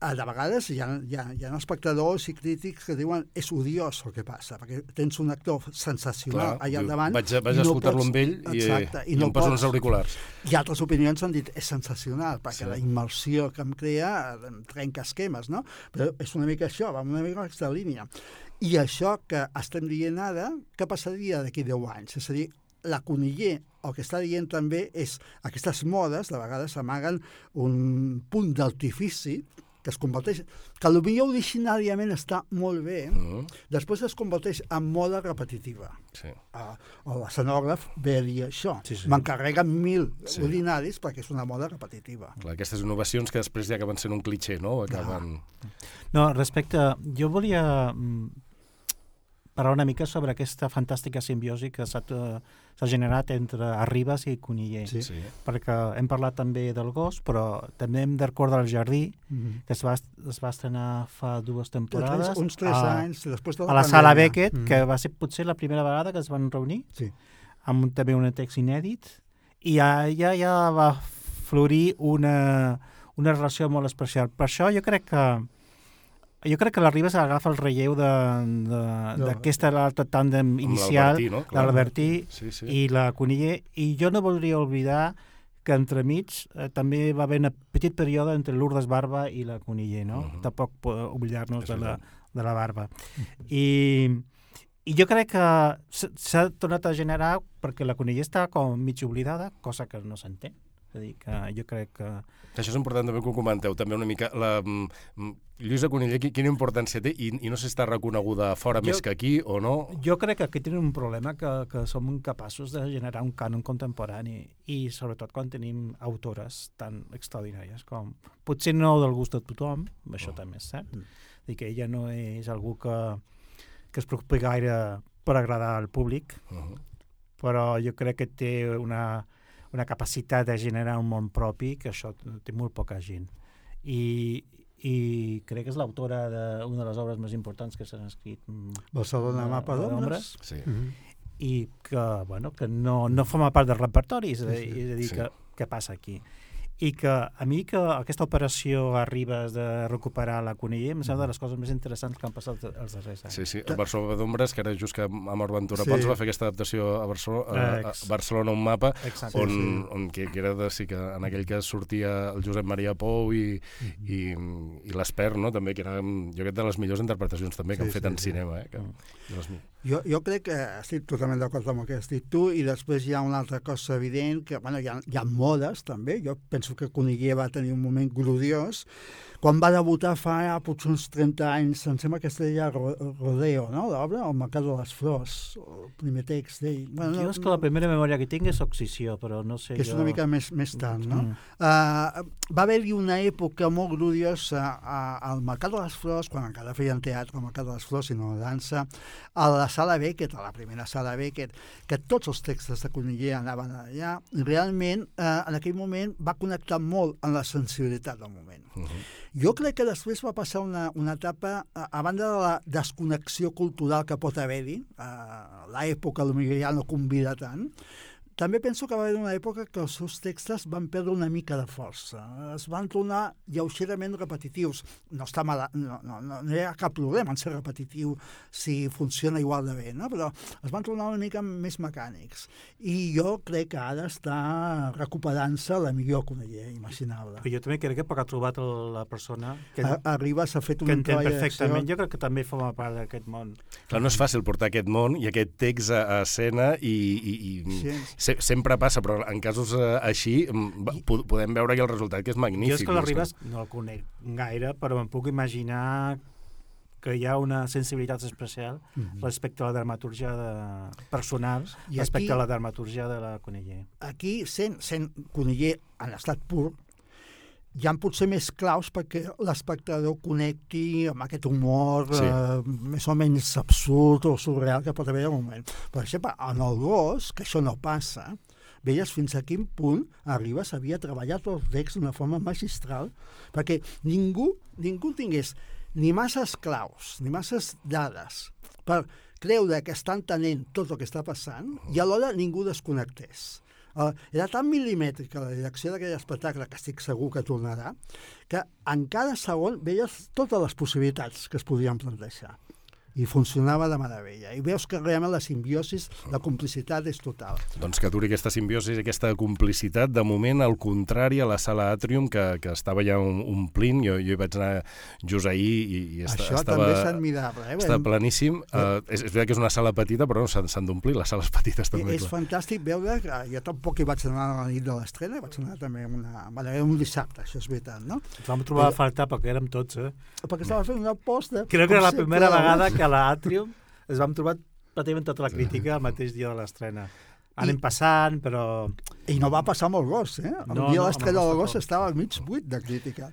Eh, De vegades hi ha, hi, ha, hi ha espectadors i crítics que diuen és odiós el que passa, perquè tens un actor sensacional Clar, allà al davant. Vaig, a- vaig no escoltar-lo amb ell i, Exacte, i, i no em poso uns auriculars. i altres opinions han dit és sensacional, perquè Sí. la immersió que em crea eh, trenca esquemes, no? Però és una mica això, va una mica aquesta línia. I això que estem dient ara, què passaria d'aquí 10 anys? És a dir, la Coniller el que està dient també és aquestes modes, de vegades amaguen un punt d'artifici que es converteix, que potser originàriament està molt bé, Uh -huh. després es converteix en moda repetitiva Sí. uh, o l'escenògraf ve a dir això. Sí, sí. M'encarreguen mil Sí. ordinaris perquè és una moda repetitiva. Clar, aquestes innovacions que després ja acaben sent un cliché, no? Acaben... No, respecte... Jo volia mm, parlar una mica sobre aquesta fantàstica simbiosi que s'ha eh, s'ha generat entre Arribas i Coniller. Sí. sí. Perquè hem parlat també del gos, però també hem de recordar el jardí, Mm -hmm. que es va, es va estrenar fa dues temporades. Tres, uns tres a, anys després de a la sala pandèmia. Beckett, Mm. que va ser potser la primera vegada que es van reunir, Sí. amb un, també un text inèdit, i allà ja va florir una, una relació molt especial. Per això jo crec que jo crec que la Ribes agafa el relleu d'aquesta l'altre tàndem Amb inicial l'Albertí, no? l'Albertí Sí, sí. i la Coniller, i jo no voldria oblidar que entremig eh, també va haver un petit període entre Lourdes Barba i la Coniller, no? Mhm. Tampoc po- oblidar-nos de la, de la Barba. I, I jo crec que s'ha tornat a generar perquè la Coniller està com mig oblidada, cosa que no s'entén. És a dir, que jo crec que... Això és important també que ho comenteu, també una mica. La, mm, mm, Lluïsa Coniller, qui- quina importància té? I, i no sé si està reconeguda fora Jo- més que aquí o no? Jo crec que aquí tenim un problema que, que som incapaços de generar un cànon contemporani i sobretot quan tenim autores tan extraordinàries com... Potser no del gust de tothom, això Oh. també és cert, Mm. dir que ella no és algú que, que es preocupi gaire per agradar al públic, Uh -huh. però jo crec que té una, una capacitat de generar un món propi que això té molt poca gent. I, i crec que és l'autora d'una de les obres més importants que s'han escrit mm, Barcelona de- Mapa d'Ombres. Sí. Mm -hmm. i que, bueno, que no, no forma part del repertori, és a dir, Sí, sí. és a dir Sí. que, què passa aquí? I que a mi que aquesta operació a Ribes de recuperar la Coniller em sembla de les coses més interessants que han passat els darrers anys. Sí, sí, el Barcelona d'Ombres, que era just que Amor Ventura Sí. Pons va fer aquesta adaptació a Barcelona, a, a. Barcelona un mapa, Exacte. on, Sí, sí. on que, que era de, sí que en aquell cas sortia el Josep Maria Pou i, i, i l'Espert, no? també, que era jo crec de les millors interpretacions també que Sí, han fet sí, en sí. cinema. Eh? Que, Mm. les Jo, jo crec que estic totalment d'acord amb el que has dit tu i després hi ha una altra cosa evident que bueno, hi, ha, hi ha modes també, jo penso que Coniller va tenir un moment gloriós quan va debutar fa ja potser uns 30 anys, em sembla que es deia Ro- Rodeo, no?, l'obra, El mercat de les flors, el primer text d'ell. Bueno, Jo és que la primera memòria que tinc és Oxició, però no sé que és jo... una mica més, més tard, no? Mm. Uh, va haver-hi una època molt gloriosa al Mercat de les Flors, quan encara feien teatre al Mercat de les Flors i no dansa, a la sala Beckett, a la primera sala Beckett, que tots els textos de Coniller anaven allà, i realment uh, en aquell moment va connectar molt amb la sensibilitat del moment. Uh -huh. Jo crec que després va passar una, una etapa, a, a banda de la desconnexió cultural que pot haver-hi, l'època potser ja no convida tant, també penso que va haver una època que els seus textos van perdre una mica de força. Es van tornar lleugerament repetitius. No, està mal, no, no, no, no hi ha cap problema en ser repetitiu si funciona igual de bé, no? però es van tornar una mica més mecànics. I jo crec que ara està recuperant-se la millor Coneller imaginable. Però jo també crec que perquè ha trobat la persona que, A, arriba s'ha fet un que entén perfectament. Jo crec que també forma part d'aquest món. Clar, no és fàcil portar aquest món i aquest text a, a escena i, i, i Sí. Se, sempre passa, però en casos eh, així mm, po- podem veure que el resultat que és magnífic. jo és que l'Arribas no el conec gaire, però em puc imaginar que hi ha una sensibilitat especial Mhm. respecte a la dramaturgia de... personal, I respecte aquí- a la dramaturgia de la Coniller. aquí, sent, sent Coniller en estat pur, hi ha potser més claus perquè l'espectador connecti amb aquest humor Sí. eh, més o menys absurd o surreal que pot haver al moment. Per exemple, en el gos, que això no passa, veies fins a quin punt Arribas havia treballat el text d'una forma magistral perquè ningú, ningú tingués ni masses claus, ni masses dades per creure que està entenent tot el que està passant i alhora ningú desconnectés. Uh, era tan milimètrica la direcció d'aquell espectacle, que estic segur que tornarà, que en cada segon veies totes les possibilitats que es podien plantejar. I funcionava de meravella. I veus que realment la simbiosis, la complicitat és total. Doncs que duri aquesta simbiosi i aquesta complicitat. De moment, al contrari, a la sala Atrium, que, que estava ja um- omplint, jo, jo hi vaig anar just ahir i, i esta, Això estava, també és admirable. Eh? està pleníssim. Uh, és, és veritat que és una sala petita, però no s'han d'omplir les sales petites també. és clar. fantàstic veure que jo tampoc hi vaig anar a la nit de l'estrena, vaig anar també una, un dissabte, això és veritat, no? Ens vam trobar a Però- faltar perquè érem tots, eh? Perquè estava fent una aposta... Crec que era la primera vegada que a l'Atrium es vam trobar pràcticament tota la crítica el mateix dia de l'estrena. Anem passant, però... I no va passar el gos, eh? El No, dia no, de l'estrena amb el del gos estava al mig buit de crítica.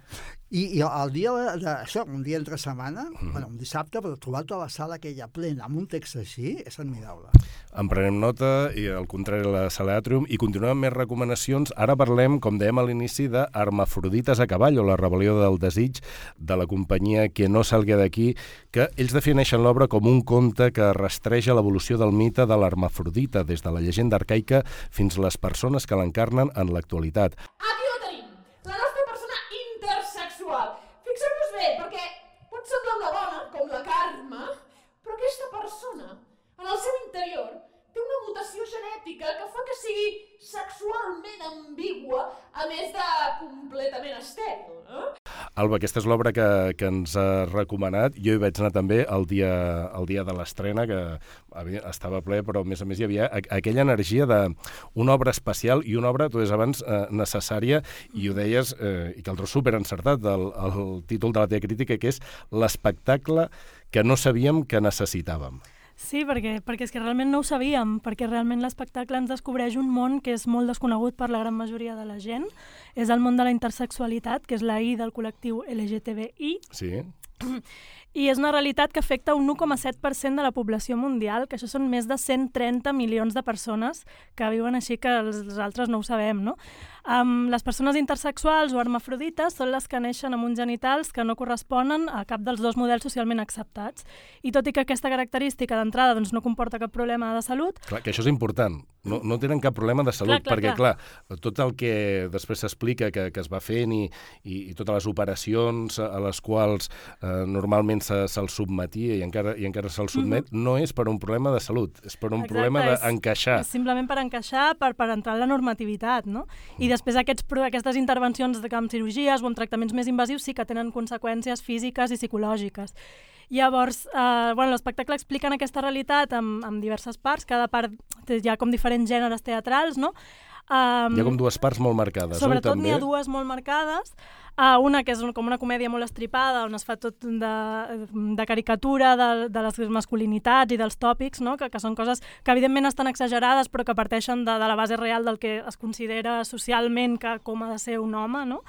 I, i el dia de, de, això, un dia entre setmana, Mhm. bueno, un dissabte, però trobar-te a la sala aquella plena amb un text així és admirable. En prenem nota, i al contrari la sala Atrium, i continuem amb més recomanacions. Ara parlem, com dèiem a l'inici, d'Armafrodites a cavall, o la rebel·lió del desig, de la companyia Que no salga d'aquí, que ells defineixen l'obra com un conte que rastreja l'evolució del mite de l'Armafrodita, des de la llegenda arcaica fins a les persones que l'encarnen en l'actualitat. Aquí ho tenim, la nostra persona intersexual. Fixeu-vos bé, perquè pot semblar una dona, com la Carme, però aquesta persona, en el seu interior, té una mutació genètica que fa que sigui sexualment ambigua, a més de completament estèril. Eh? Alba, aquesta és l'obra que, que ens ha recomanat. Jo hi vaig anar també el dia, el dia de l'estrena, que estava ple, però a més a més hi havia aquella energia d'una obra especial i una obra, tu deies abans, eh, necessària, i ho deies, eh, i que el tros super encertat, el, el títol de la teva crítica, que és l'espectacle que no sabíem que necessitàvem. Sí, perquè, perquè és que realment no ho sabíem, perquè realment l'espectacle ens descobreix un món que és molt desconegut per la gran majoria de la gent. És el món de la intersexualitat, que és la I del col·lectiu LGTBI, Sí? i és una realitat que afecta un 1,7% de la població mundial, que això són més de 130 milions de persones que viuen així que els altres no ho sabem, no? Um, les persones intersexuals o hermafrodites són les que neixen amb uns genitals que no corresponen a cap dels dos models socialment acceptats. I tot i que aquesta característica d'entrada doncs, no comporta cap problema de salut, Clar, que això és important. No, no tenen cap problema de salut, Clar, clar, perquè, clar. clar, tot el que després s'explica que, que es va fent i, i, i totes les operacions a les quals eh, normalment se, se'ls submetia i encara, i encara se'ls sotmet, no és per un problema de salut, és per un Exacte, problema és- d'encaixar. És simplement per encaixar, per, per entrar en la normativitat, no? I després aquests, aquestes intervencions de, amb cirurgies o amb tractaments més invasius sí que tenen conseqüències físiques i psicològiques. Llavors, eh, bueno, l'espectacle explica aquesta realitat amb, amb diverses parts, cada part té ja com diferents gèneres teatrals, no? Um, Hi ha com dues parts molt marcades, Sobretot oi, n'hi ha dues molt marcades. Uh, una que és com una comèdia molt estripada, on es fa tot de, de caricatura de, de les masculinitats i dels tòpics, no? que, que són coses que evidentment estan exagerades però que parteixen de, de la base real del que es considera socialment que com ha de ser un home. No?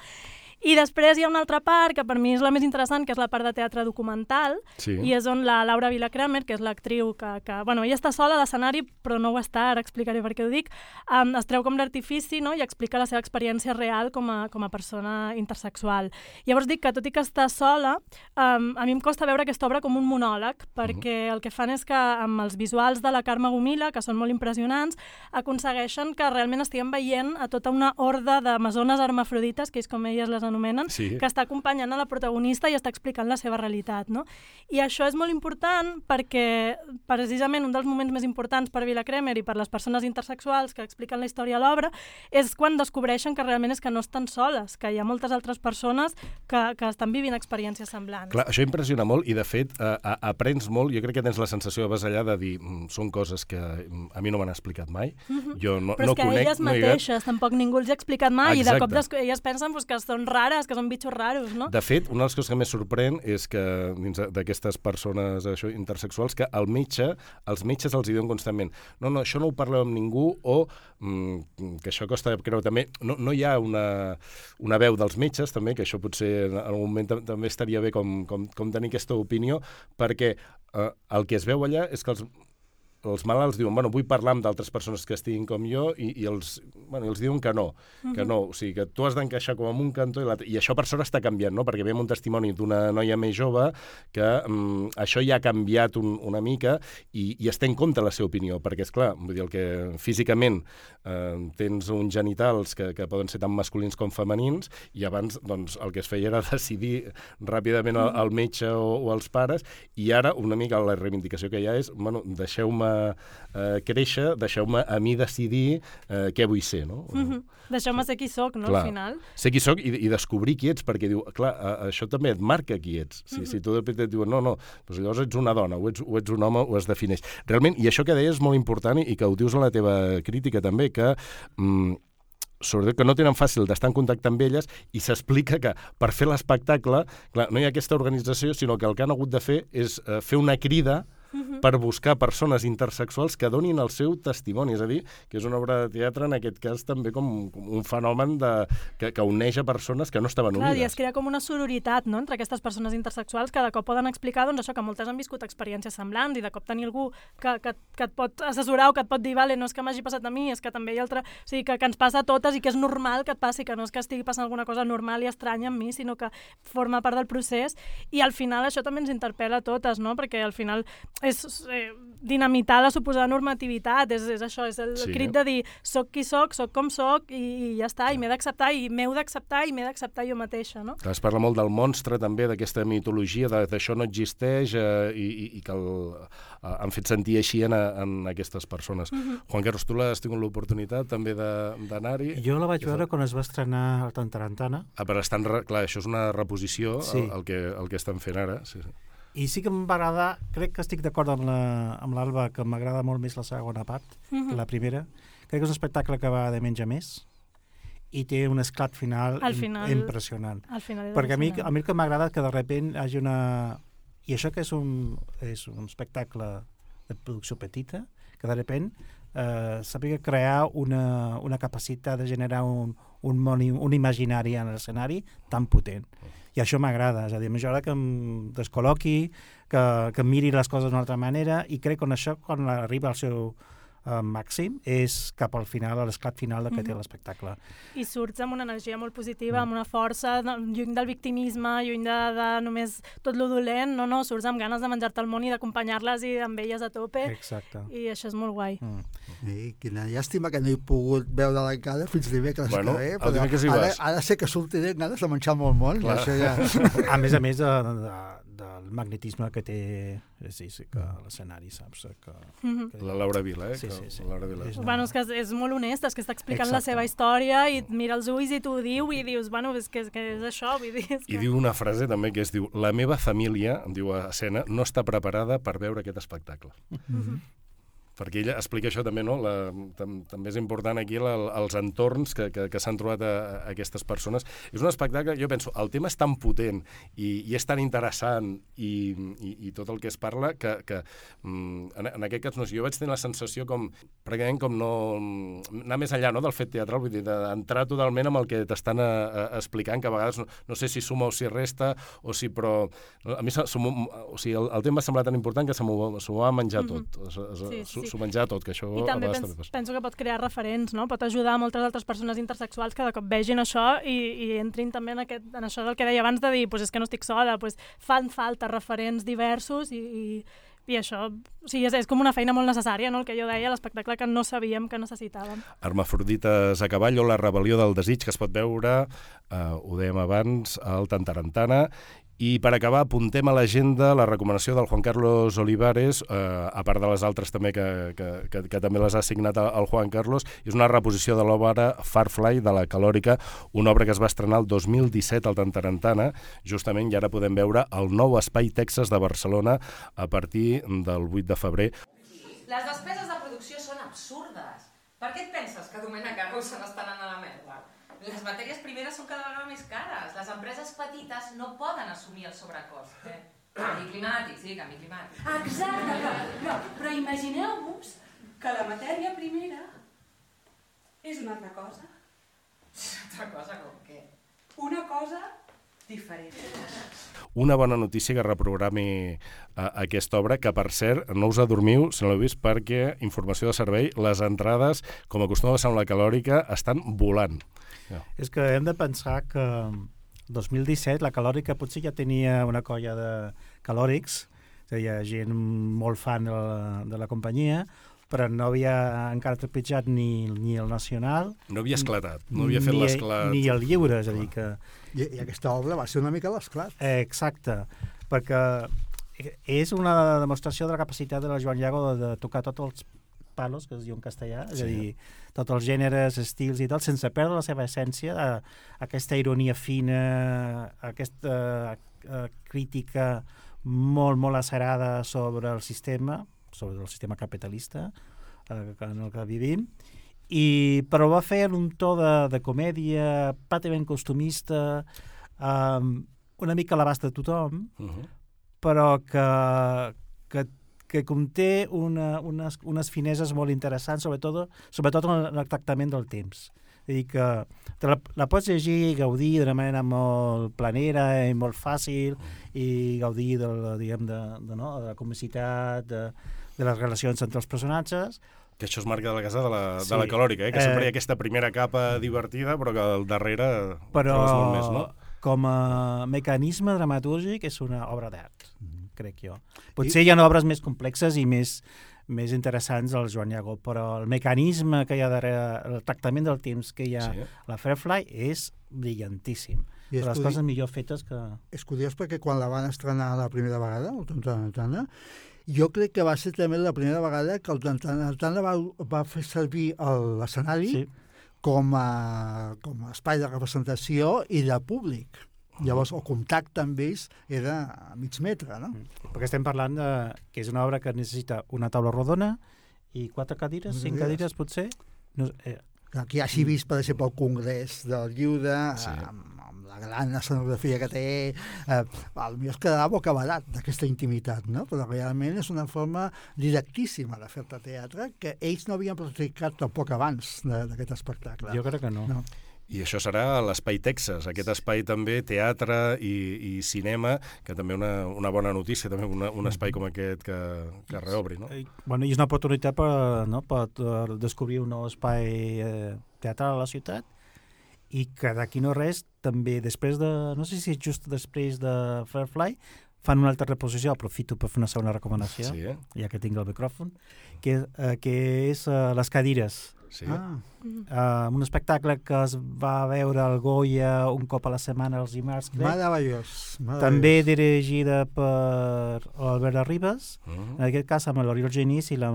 I després hi ha una altra part que per mi és la més interessant, que és la part de teatre documental, Sí. i és on la Laura Vilakramer, que és l'actriu que, que... Bueno, ella està sola a l'escenari, però no ho està, ara explicaré per què ho dic. Um, es treu com l'artifici no? i explica la seva experiència real com a, com a persona intersexual. Llavors dic que, tot i que està sola, um, a mi em costa veure aquesta obra com un monòleg, perquè el que fan és que amb els visuals de la Carme Gomila, que són molt impressionants, aconsegueixen que realment estiguem veient a tota una horda d'amazones hermafrodites, que és com elles les anomenen, Sí. que està acompanyant a la protagonista i està explicant la seva realitat. No? I això és molt important perquè precisament un dels moments més importants per Vila Kremer i per les persones intersexuals que expliquen la història a l'obra és quan descobreixen que realment és que no estan soles, que hi ha moltes altres persones que, que estan vivint experiències semblants. Clar, això impressiona molt i, de fet, eh, a- aprens molt. Jo crec que tens la sensació de vas allà de dir "Mm, són coses que mm, a mi no m'han explicat mai. Jo no, Però no és que conec, elles no he mateixes, tampoc ningú els ha explicat mai, i de cop Exacte. des... elles pensen pues, que són rares, que són bitxos raros, no? De fet, una de les coses que més sorprèn és que dins d'aquestes persones això, intersexuals, que el metge, els metges els diuen constantment no, no, això no ho parleu amb ningú o mm, que això costa de creure també. No, no hi ha una, una veu dels metges també, que això potser en algun moment tam- també estaria bé com, com, com tenir aquesta opinió, perquè eh, el que es veu allà és que els, els malalts diuen, bueno, vull parlar amb d'altres persones que estiguin com jo i, i els, bueno, els diuen que no, que no, o sigui, que tu has d'encaixar com en un cantó i l'altre. I això per sort està canviant, no? Perquè veiem un testimoni d'una noia més jove que mm, això ja ha canviat un, una mica i, i es té en compte la seva opinió, perquè, és clar, vull dir, el que físicament eh, tens uns genitals que, que poden ser tant masculins com femenins i abans doncs, el que es feia era decidir ràpidament el, el metge o, o els pares i ara una mica la reivindicació que hi ha és bueno, deixeu-me eh, créixer, deixeu-me a mi decidir eh, què vull ser, no? Mm -hmm. Deixeu-me ser qui sóc, no, Clar. al final. Ser qui sóc i, i descobrir qui ets, perquè diu, clar, a, això també et marca qui ets. Si, si tu de petit et diuen, no, no, doncs llavors ets una dona, o ets, o ets un home, o es defineix. Realment, i això que deies és molt important i, i que ho dius a la teva crítica també, que mm, sobretot que no tenen fàcil d'estar en contacte amb elles i s'explica que per fer l'espectacle, clar, no hi ha aquesta organització, sinó que el que han hagut de fer és eh, fer una crida per buscar persones intersexuals que donin el seu testimoni. És a dir, que és una obra de teatre, en aquest cas, també com, com un fenomen de, que, que uneix a persones que no estaven Clar, i unides. es crea com una sororitat no? entre aquestes persones intersexuals que de cop poden explicar doncs, això que moltes han viscut experiències semblants i de cop tenir algú que, que, que et pot assessorar o que et pot dir vale, no és que m'hagi passat a mi, és que també hi ha altra... O sigui, que, que ens passa a totes i que és normal que et passi, que no és que estigui passant alguna cosa normal i estranya amb mi, sinó que forma part del procés i al final això també ens interpel·la a totes, no? perquè al final és eh, dinamitar la suposada normativitat, és, és això, és el, Sí. crit de dir soc qui soc, soc com soc i, i ja està, i m'he d'acceptar i m'heu d'acceptar i m'he d'acceptar jo mateixa, no? Clar, Es parla molt del monstre, també, d'aquesta mitologia, de- d'això no existeix eh, i, i, i que el, eh, han fet sentir així en, en aquestes persones. Juan Carlos, tu l'has tingut l'oportunitat també de- d'anar-hi? Jo la vaig veure quan es va estrenar a Tarantana Ah, però estan, clar, això és una reposició, Sí. el, el, que, el que estan fent ara. Sí, sí. I sí que em va agradar, crec que estic d'acord amb la- amb l'Alba, que m'agrada molt més la segona part que la primera. Crec que és un espectacle que va de menys a més i té un esclat final, Al final- impressionant. Al final és Perquè a mi, a mi el que m'agrada que de repent hi hagi una... I això que és un, és un espectacle de producció petita, que de repent eh, sàpiga crear una, una capacitat de generar un, un, món, un imaginari en l'escenari tan potent. I això m'agrada, és a dir, m'agrada que em descol·loqui, que, que miri les coses d'una altra manera, i crec que això, quan arriba al seu eh, màxim, és cap al final, a l'esclat final del que té l'espectacle. I surts amb una energia molt positiva, amb una força, lluny del victimisme, lluny de, de només tot lo dolent, no, no, surts amb ganes de menjar-te el món i d'acompanyar-les i amb elles a tope, Exacte. i això és molt guai. Mm. I quina llàstima que no he pogut veure encara fins dimecres Bueno, que ve, però dimecres hi ara, vas. ara sé que sortiré amb ganes de menjar molt món, i Clar. això ja... A més a més de, de, del magnetisme que té sí, sí, que l'escenari, saps? Que, Mhm. que... La Laura Vila, eh? Sí, que- sí, sí. Laura Vila. És- Bueno, és que és, és molt honest, és que està explicant la Exacte. seva història i et mira els ulls i t'ho diu i dius, bueno, és que, és que és això, vull dir... És I que... diu una frase també que es diu la meva família, diu a escena, no està preparada per veure aquest espectacle. Perquè ella explica això també, no? La, tam, també és important aquí la, els entorns que, que, que s'han trobat a, a aquestes persones. És un espectacle, jo penso, el tema és tan potent i, i és tan interessant i, i, i tot el que es parla que, que mm, en, en aquest cas, no sé, jo vaig tenir la sensació com, pràcticament com no... anar més enllà no, del fet teatral, vull dir, d'entrar totalment amb el que t'estan explicant, que a vegades no, no sé si suma o si resta, o si però... A mi o sigui, el, el tema m'ha semblat tan important que se m'ho va menjar tot. Mm -hmm. es, es, sí, sí s'ho menjar tot, que això I també pens, també penso que pot crear referents, no? pot ajudar a moltes altres persones intersexuals que de cop vegin això i, i entrin també en, aquest, en això del que deia abans de dir, pues és que no estic sola, pues fan falta referents diversos i, i, i això o sigui, és, és com una feina molt necessària, no? el que jo deia, l'espectacle que no sabíem que necessitàvem. Armafrodites a cavall o la rebel·lió del desig que es pot veure, eh, ho dèiem abans, al Tantarantana, i per acabar, apuntem a l'agenda la recomanació del Juan Carlos Olivares, eh, a part de les altres també que, que, que, que també les ha signat el Juan Carlos, és una reposició de l'obra Farfly de la Calòrica, una obra que es va estrenar el 2017 al Tantarantana, justament, i ara podem veure el nou Espai Texas de Barcelona a partir del 8 de febrer. Les despeses de producció són absurdes. Per què et penses que Domènec Argau se n'estan anant a la merda? Les matèries primeres són cada vegada més cares. Les empreses petites no poden assumir el sobrecost. Eh? Canvi climàtic, sí, canvi climàtic. Exacte, però, però, però imagineu-vos que la matèria primera és una altra cosa. Altra cosa com què? Una cosa diferent. Una bona notícia que reprogrami uh, aquesta obra, que per cert, no us adormiu si no l'heu vist, perquè, informació de servei, les entrades, com acostuma a la calòrica, estan volant. Yeah. És que hem de pensar que 2017 la calòrica potser ja tenia una colla de calòrics, és a dir, hi ha gent molt fan de la, de la companyia, però no havia encara trepitjat ni, ni el nacional... No havia esclatat, no havia fet l'esclat... Ni el lliure, és a dir que... I, I aquesta obra va ser una mica l'esclat. Eh, exacte, perquè és una demostració de la capacitat de la Joan Llago de, de tocar tots els palos, que es diu en castellà, sí. és a dir, tots els gèneres, estils i tal, sense perdre la seva essència, eh, aquesta ironia fina, aquesta eh, crítica molt, molt acerada sobre el sistema, sobre el sistema capitalista eh, en el que vivim, i, però va fer en un to de, de comèdia pràcticament costumista, eh, una mica a l'abast de tothom, uh -huh. però que, que que conté una, unes, unes fineses molt interessants, sobretot, sobretot en el tractament del temps. És dir, que te la, la pots llegir i gaudir d'una manera molt planera i molt fàcil i gaudir de, diguem, de, de, no, de la complicitat, de, de les relacions entre els personatges, que això es marca de la casa de la, sí. de la calòrica, eh? que sempre hi ha eh, aquesta primera capa divertida, però que al darrere però, molt més, no? com a mecanisme dramatúrgic és una obra d'art. Mm -hmm crec jo. Potser I... hi ha obres més complexes i més, més interessants del Joan Llagó, però el mecanisme que hi ha darrere, el tractament del temps que hi ha sí. a la Fairfly és brillantíssim. I les coses millor fetes que... És curiós perquè quan la van estrenar la primera vegada, el Tantana, jo crec que va ser també la primera vegada que el Tantana va, va fer servir l'escenari sí. com, a, com a espai de representació i de públic. Llavors, el contacte amb ells era a mig metre, no? Mm. Perquè estem parlant de que és una obra que necessita una taula rodona i quatre cadires, cinc cadires, potser? No, eh. Aquí hagi vist, per exemple, el Congrés del Lliure, sí. amb la gran escenografia que té, eh, el millor es quedarà bocabadat d'aquesta intimitat, no? Però realment és una forma directíssima de fer-te teatre que ells no havien practicat tampoc abans d'aquest espectacle. Jo crec que no. no. I això serà l'Espai Texas, aquest espai també teatre i, i cinema, que també una, una bona notícia, també una, un espai com aquest que, que reobri, no? Bueno, i és una oportunitat per, no, per descobrir un nou espai eh, teatral a la ciutat i que d'aquí no res, també després de, no sé si és just després de Fairfly, fan una altra reposició, aprofito per fer una segona recomanació, sí, eh? ja que tinc el micròfon, que, eh, que és uh, les cadires Sí. Ah. Uh, un espectacle que es va veure al Goya un cop a la setmana els dimarts, crec. Meravellós. També dirigida per Albert Arribas, uh -huh. en aquest cas amb l'Oriol Genís i la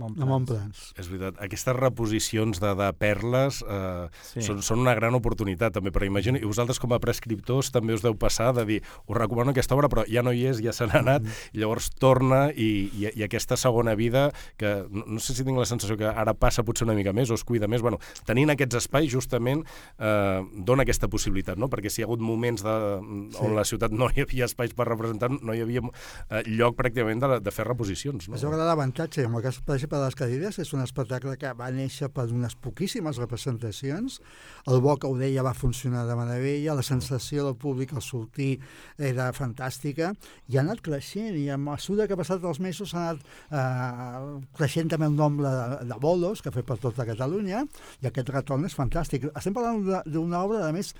Montplans. A Montplans. És veritat, aquestes reposicions de, de perles eh, Sí. són, són una gran oportunitat també, però imagino, i vosaltres com a prescriptors també us deu passar de dir, us recomano aquesta obra però ja no hi és, ja se n'ha anat, Mm-hmm. i llavors torna i, i, i aquesta segona vida que no, no sé si tinc la sensació que ara passa potser una mica més o es cuida més, bueno, tenint aquests espais justament eh, dona aquesta possibilitat, no? perquè si hi ha hagut moments de, Sí. on la ciutat no hi havia espais per representar, no hi havia eh, lloc pràcticament de, de fer reposicions. No? No? Això agrada l'avantatge, en el cas, per exemple, de les cadires, és un espectacle que va néixer per unes poquíssimes representacions. El bo que ho deia va funcionar de meravella, la sensació del públic al sortir era fantàstica, i ha anat creixent, i a mesura que ha passat els mesos ha anat eh, creixent també el nombre de, de bolos que ha fet per tota Catalunya, i aquest retorn és fantàstic. Estem parlant d'una- obra, a més,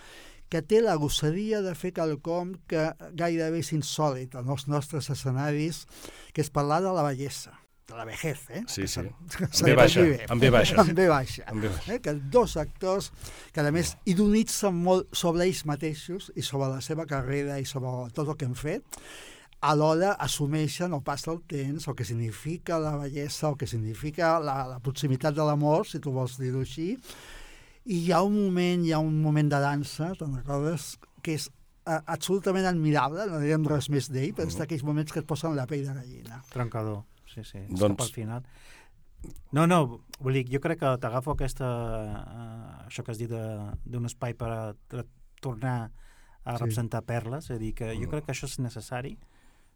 que té la gosseria de fer quelcom que gairebé és insòlit els nostres escenaris, que és parlar de la bellesa, de la vejez, eh? Sí, sí. se- B baixa, bé. amb B baixa. Amb B baixa. Amb B baixa. Eh? Que dos actors que, a més, ironitzen molt sobre ells mateixos i sobre la seva carrera i sobre tot el que han fet, alhora assumeixen o passa el temps, el que significa la bellesa, el que significa la, la proximitat de l'amor, si tu vols dir-ho així, i hi ha un moment, hi ha un moment de dansa, te'n recordes, que és eh, absolutament admirable, no direm res més d'ell, però és d'aquells moments que et posen la pell de gallina. Trencador, sí, sí. Doncs-. Cap al final. No, no, vull dir, jo crec que t'agafo aquesta, uh, això que has dit de- d'un espai per a, a tornar a Sí. representar perles, és a dir, que jo Mm. crec que això és necessari,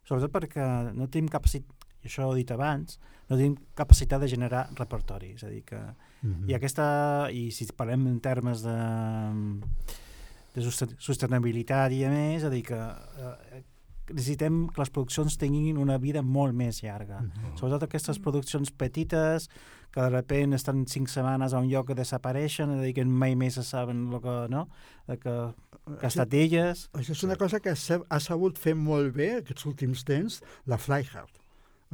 sobretot perquè no tenim capacitat, i això ho he dit abans, no tenim capacitat de generar repertori, és a dir, que Mm -hmm. i aquesta, i si parlem en termes de, de sosten- sostenibilitat i a més, és a dir, que eh, necessitem que les produccions tinguin una vida molt més llarga. Mm -hmm. Sobretot aquestes produccions petites que de repente estan cinc setmanes a un lloc que desapareixen, és a dir, que mai més se saben el que, no? De que, que ha estat d'elles. Això és una cosa que ha sa- ha sabut fer molt bé aquests últims temps la Freiheit.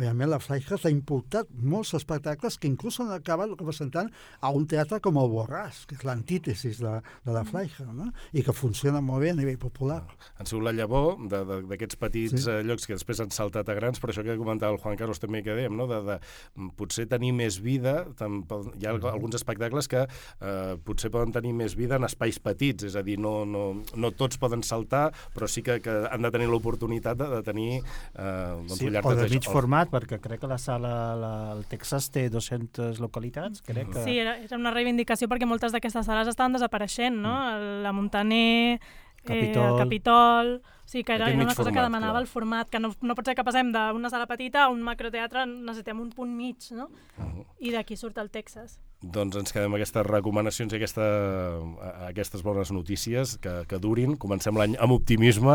Realment la Freiheit ha importat molts espectacles que inclús s'han acabat representant a un teatre com el Borràs, que és l'antítesis de, de la Freiheit, no? i que funciona molt bé a nivell popular. Han sigut la llavor d'aquests petits Sí. eh, llocs que després han saltat a grans, però això que comentava el Juan Carlos també que dèiem, no? de, de mm, potser tenir més vida, tam, hi ha Mm-hmm. alguns espectacles que eh, potser poden tenir més vida en espais petits, és a dir, no, no, no tots poden saltar, però sí que, que han de tenir l'oportunitat de, de tenir eh, doncs, Sí, un llarg o de mig format, perquè crec que la sala, la, el Texas té 200 localitats, crec que... Sí, era, era una reivindicació perquè moltes d'aquestes sales estaven desapareixent, no? El- La Montaner, eh, Capitol. el Capitol... Sí, que era, era una cosa que format, demanava clar. el format, que no, no pot ser que passem d'una sala petita a un macroteatre, necessitem un punt mig, no? Uh-huh. I d'aquí surt el Texas. Doncs ens quedem aquestes recomanacions i aquesta, aquestes bones notícies que, que durin. Comencem l'any amb optimisme.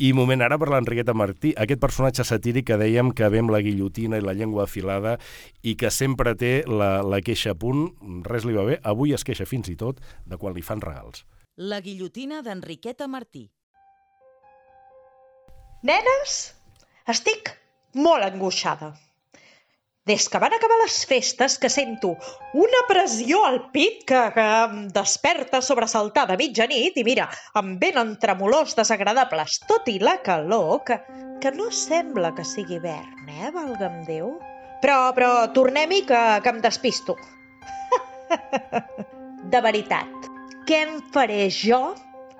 I moment ara per l'Enriqueta Martí, aquest personatge satíric que dèiem que ve amb la guillotina i la llengua afilada i que sempre té la, la queixa a punt, res li va bé, avui es queixa fins i tot de quan li fan regals. La guillotina d'Enriqueta Martí. Nenes, estic molt angoixada. Des que van acabar les festes que sento una pressió al pit que, que em desperta sobresaltada a mitjanit i mira, em venen tremolors desagradables, tot i la calor, que, que no sembla que sigui hivern, eh, valga'm Déu. Però, però, tornem-hi que, que em despisto. De veritat, què em faré jo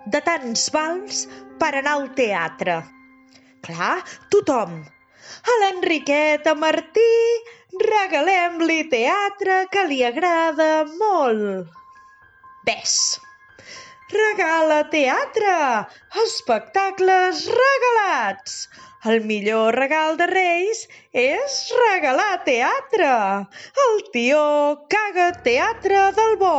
de tants vals per anar al teatre? Clar, tothom. A l'Enriqueta Martí regalem-li teatre que li agrada molt. Ves, regala teatre, espectacles regalats. El millor regal de Reis és regalar teatre. El tió caga teatre del bo.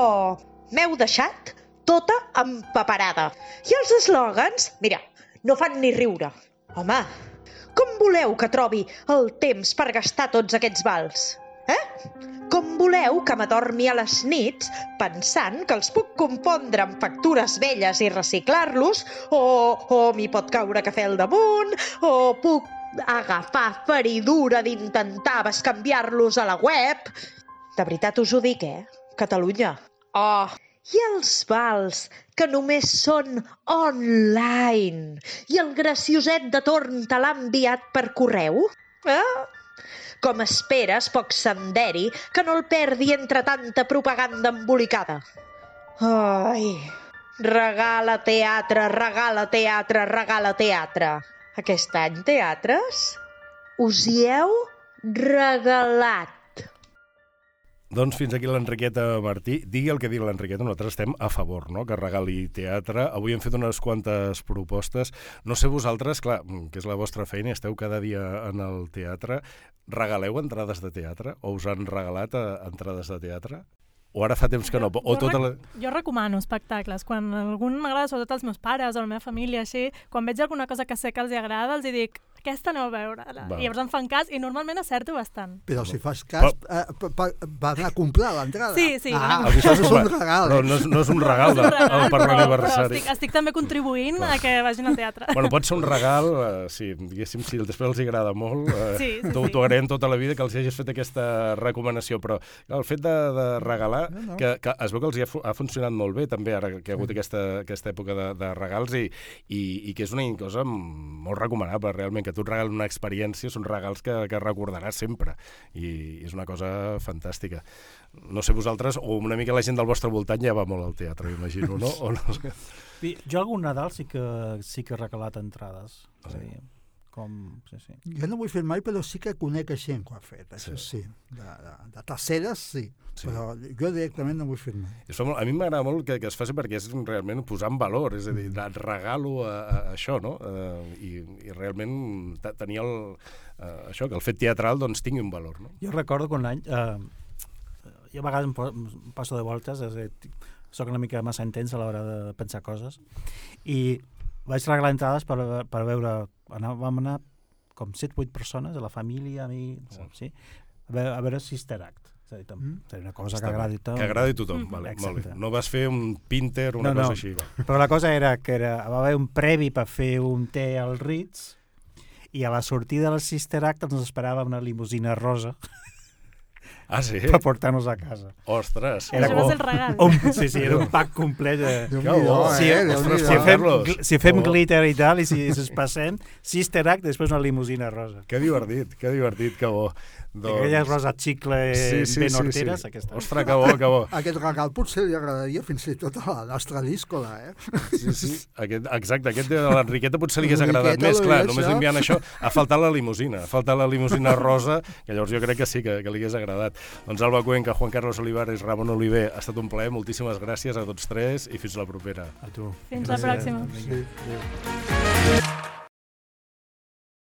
M'heu deixat tota empaperada. I els eslògans, mira, no fan ni riure. Home, com voleu que trobi el temps per gastar tots aquests vals? Eh? Com voleu que m'adormi a les nits pensant que els puc confondre amb factures velles i reciclar-los? O, o m'hi pot caure cafè al damunt? O puc agafar feridura d'intentar bescanviar-los a la web? De veritat us ho dic, eh? Catalunya. Oh, i els vals, que només són online. I el gracioset de torn te l'ha enviat per correu? Eh? Com esperes, poc senderi, que no el perdi entre tanta propaganda embolicada. Ai, regala teatre, regala teatre, regala teatre. Aquest any, teatres, us hi heu regalat. Doncs fins aquí l'Enriqueta Martí. Digui el que digui l'Enriqueta, nosaltres estem a favor, no?, que regali teatre. Avui hem fet unes quantes propostes. No sé vosaltres, clar, que és la vostra feina, esteu cada dia en el teatre. Regaleu entrades de teatre? O us han regalat eh, entrades de teatre? O ara fa temps que no? O jo, tota la... jo recomano espectacles. Quan algun m'agrada, sobretot els meus pares o la meva família, així, quan veig alguna cosa que sé que els agrada, els dic aquesta aneu a veure. I llavors em fan cas i normalment acerto bastant. Però si fas cas, eh, pa- pa- van a comprar l'entrada. Sí, sí, Ah, comprar. això és un regal. Però no és, no és un regal, de, És un regal, per però- l'aniversari. Però estic, estic també contribuint a que vagin al teatre. Bueno, pot ser un regal, eh, sí, diguéssim, si després els agrada molt, eh, Sí, sí, t'ho sí. agraïm tota la vida que els hagis fet aquesta recomanació, però el fet de, de regalar, No, no. que, que es veu que els hi ha, ha funcionat molt bé també, ara que hi ha hagut aquesta, aquesta època de, de regals i, i, i que és una cosa molt recomanable, realment, que tu et regalen una experiència, són regals que, que recordaràs sempre i, és una cosa fantàstica. No sé vosaltres, o una mica la gent del vostre voltant ja va molt al teatre, imagino, no? O no? Jo algun Nadal sí que, sí que he regalat entrades. És a dir, com... Sí, sí. Jo no ho he fet mai, però sí que conec gent que ho ha fet, això sí. De, de, de terceres, sí. Sí. Però jo directament no ho he fet mai. Es fa molt, a mi m'agrada molt que, que es faci perquè és realment posar en valor, és a dir, et regalo a, a, això, no? Uh, i, I realment te- tenir el, uh, això, que el fet teatral doncs tingui un valor, no? Jo recordo quan l'any... Eh, jo a vegades em, po- em passo de voltes, és a dir, soc una mica massa intens a l'hora de pensar coses, i vaig regalar entrades per, per veure... Anar, vam anar com 7-8 persones, a la família, amics, Sí. sí, a veure, a veure Sister Act. És a dir, tam, Mm. a una cosa Està que agradi a tothom. Que agradi a tothom, Mhm. vale, molt bé. Exacte. No vas fer un Pinter, una No, cosa no. així. Va. Però la cosa era que era, va haver un previ per fer un té al Ritz i a la sortida del Sister Act ens esperava una limusina rosa Ah, sí? per portar-nos a casa. Ostres! Era Això com- va ser el regal. Un, sí, sí, era un pack complet. De... Déu-n'hi-do, Sí, eh? ostres, Déu-n'hi-do. Si Juan fem, Carlos. gl- si fem Oh. glitter i tal, i si, si es passem, Sister Act, després una limusina rosa. Que divertit, que divertit, que bo. Doncs... Aquelles roses xicle Sí, sí, ben sí, horteres, sí. aquesta. Ostres, que bo, que bo. Aquest regal potser li agradaria fins i tot a la nostra díscola, eh? Sí, sí. Aquest, exacte, aquest de l'Enriqueta potser li hagués agradat més, clar, només li enviant això, ha faltat la limusina, ha faltat la limusina rosa, que llavors jo crec que sí, que, que li hagués agradat. Doncs Alba Cuenca, Juan Carlos Olivares, Ramon Oliver, ha estat un plaer, moltíssimes gràcies a tots tres i fins la propera. A tu. Fins la Gràcies. pròxima. Vinga, Sí. adéu.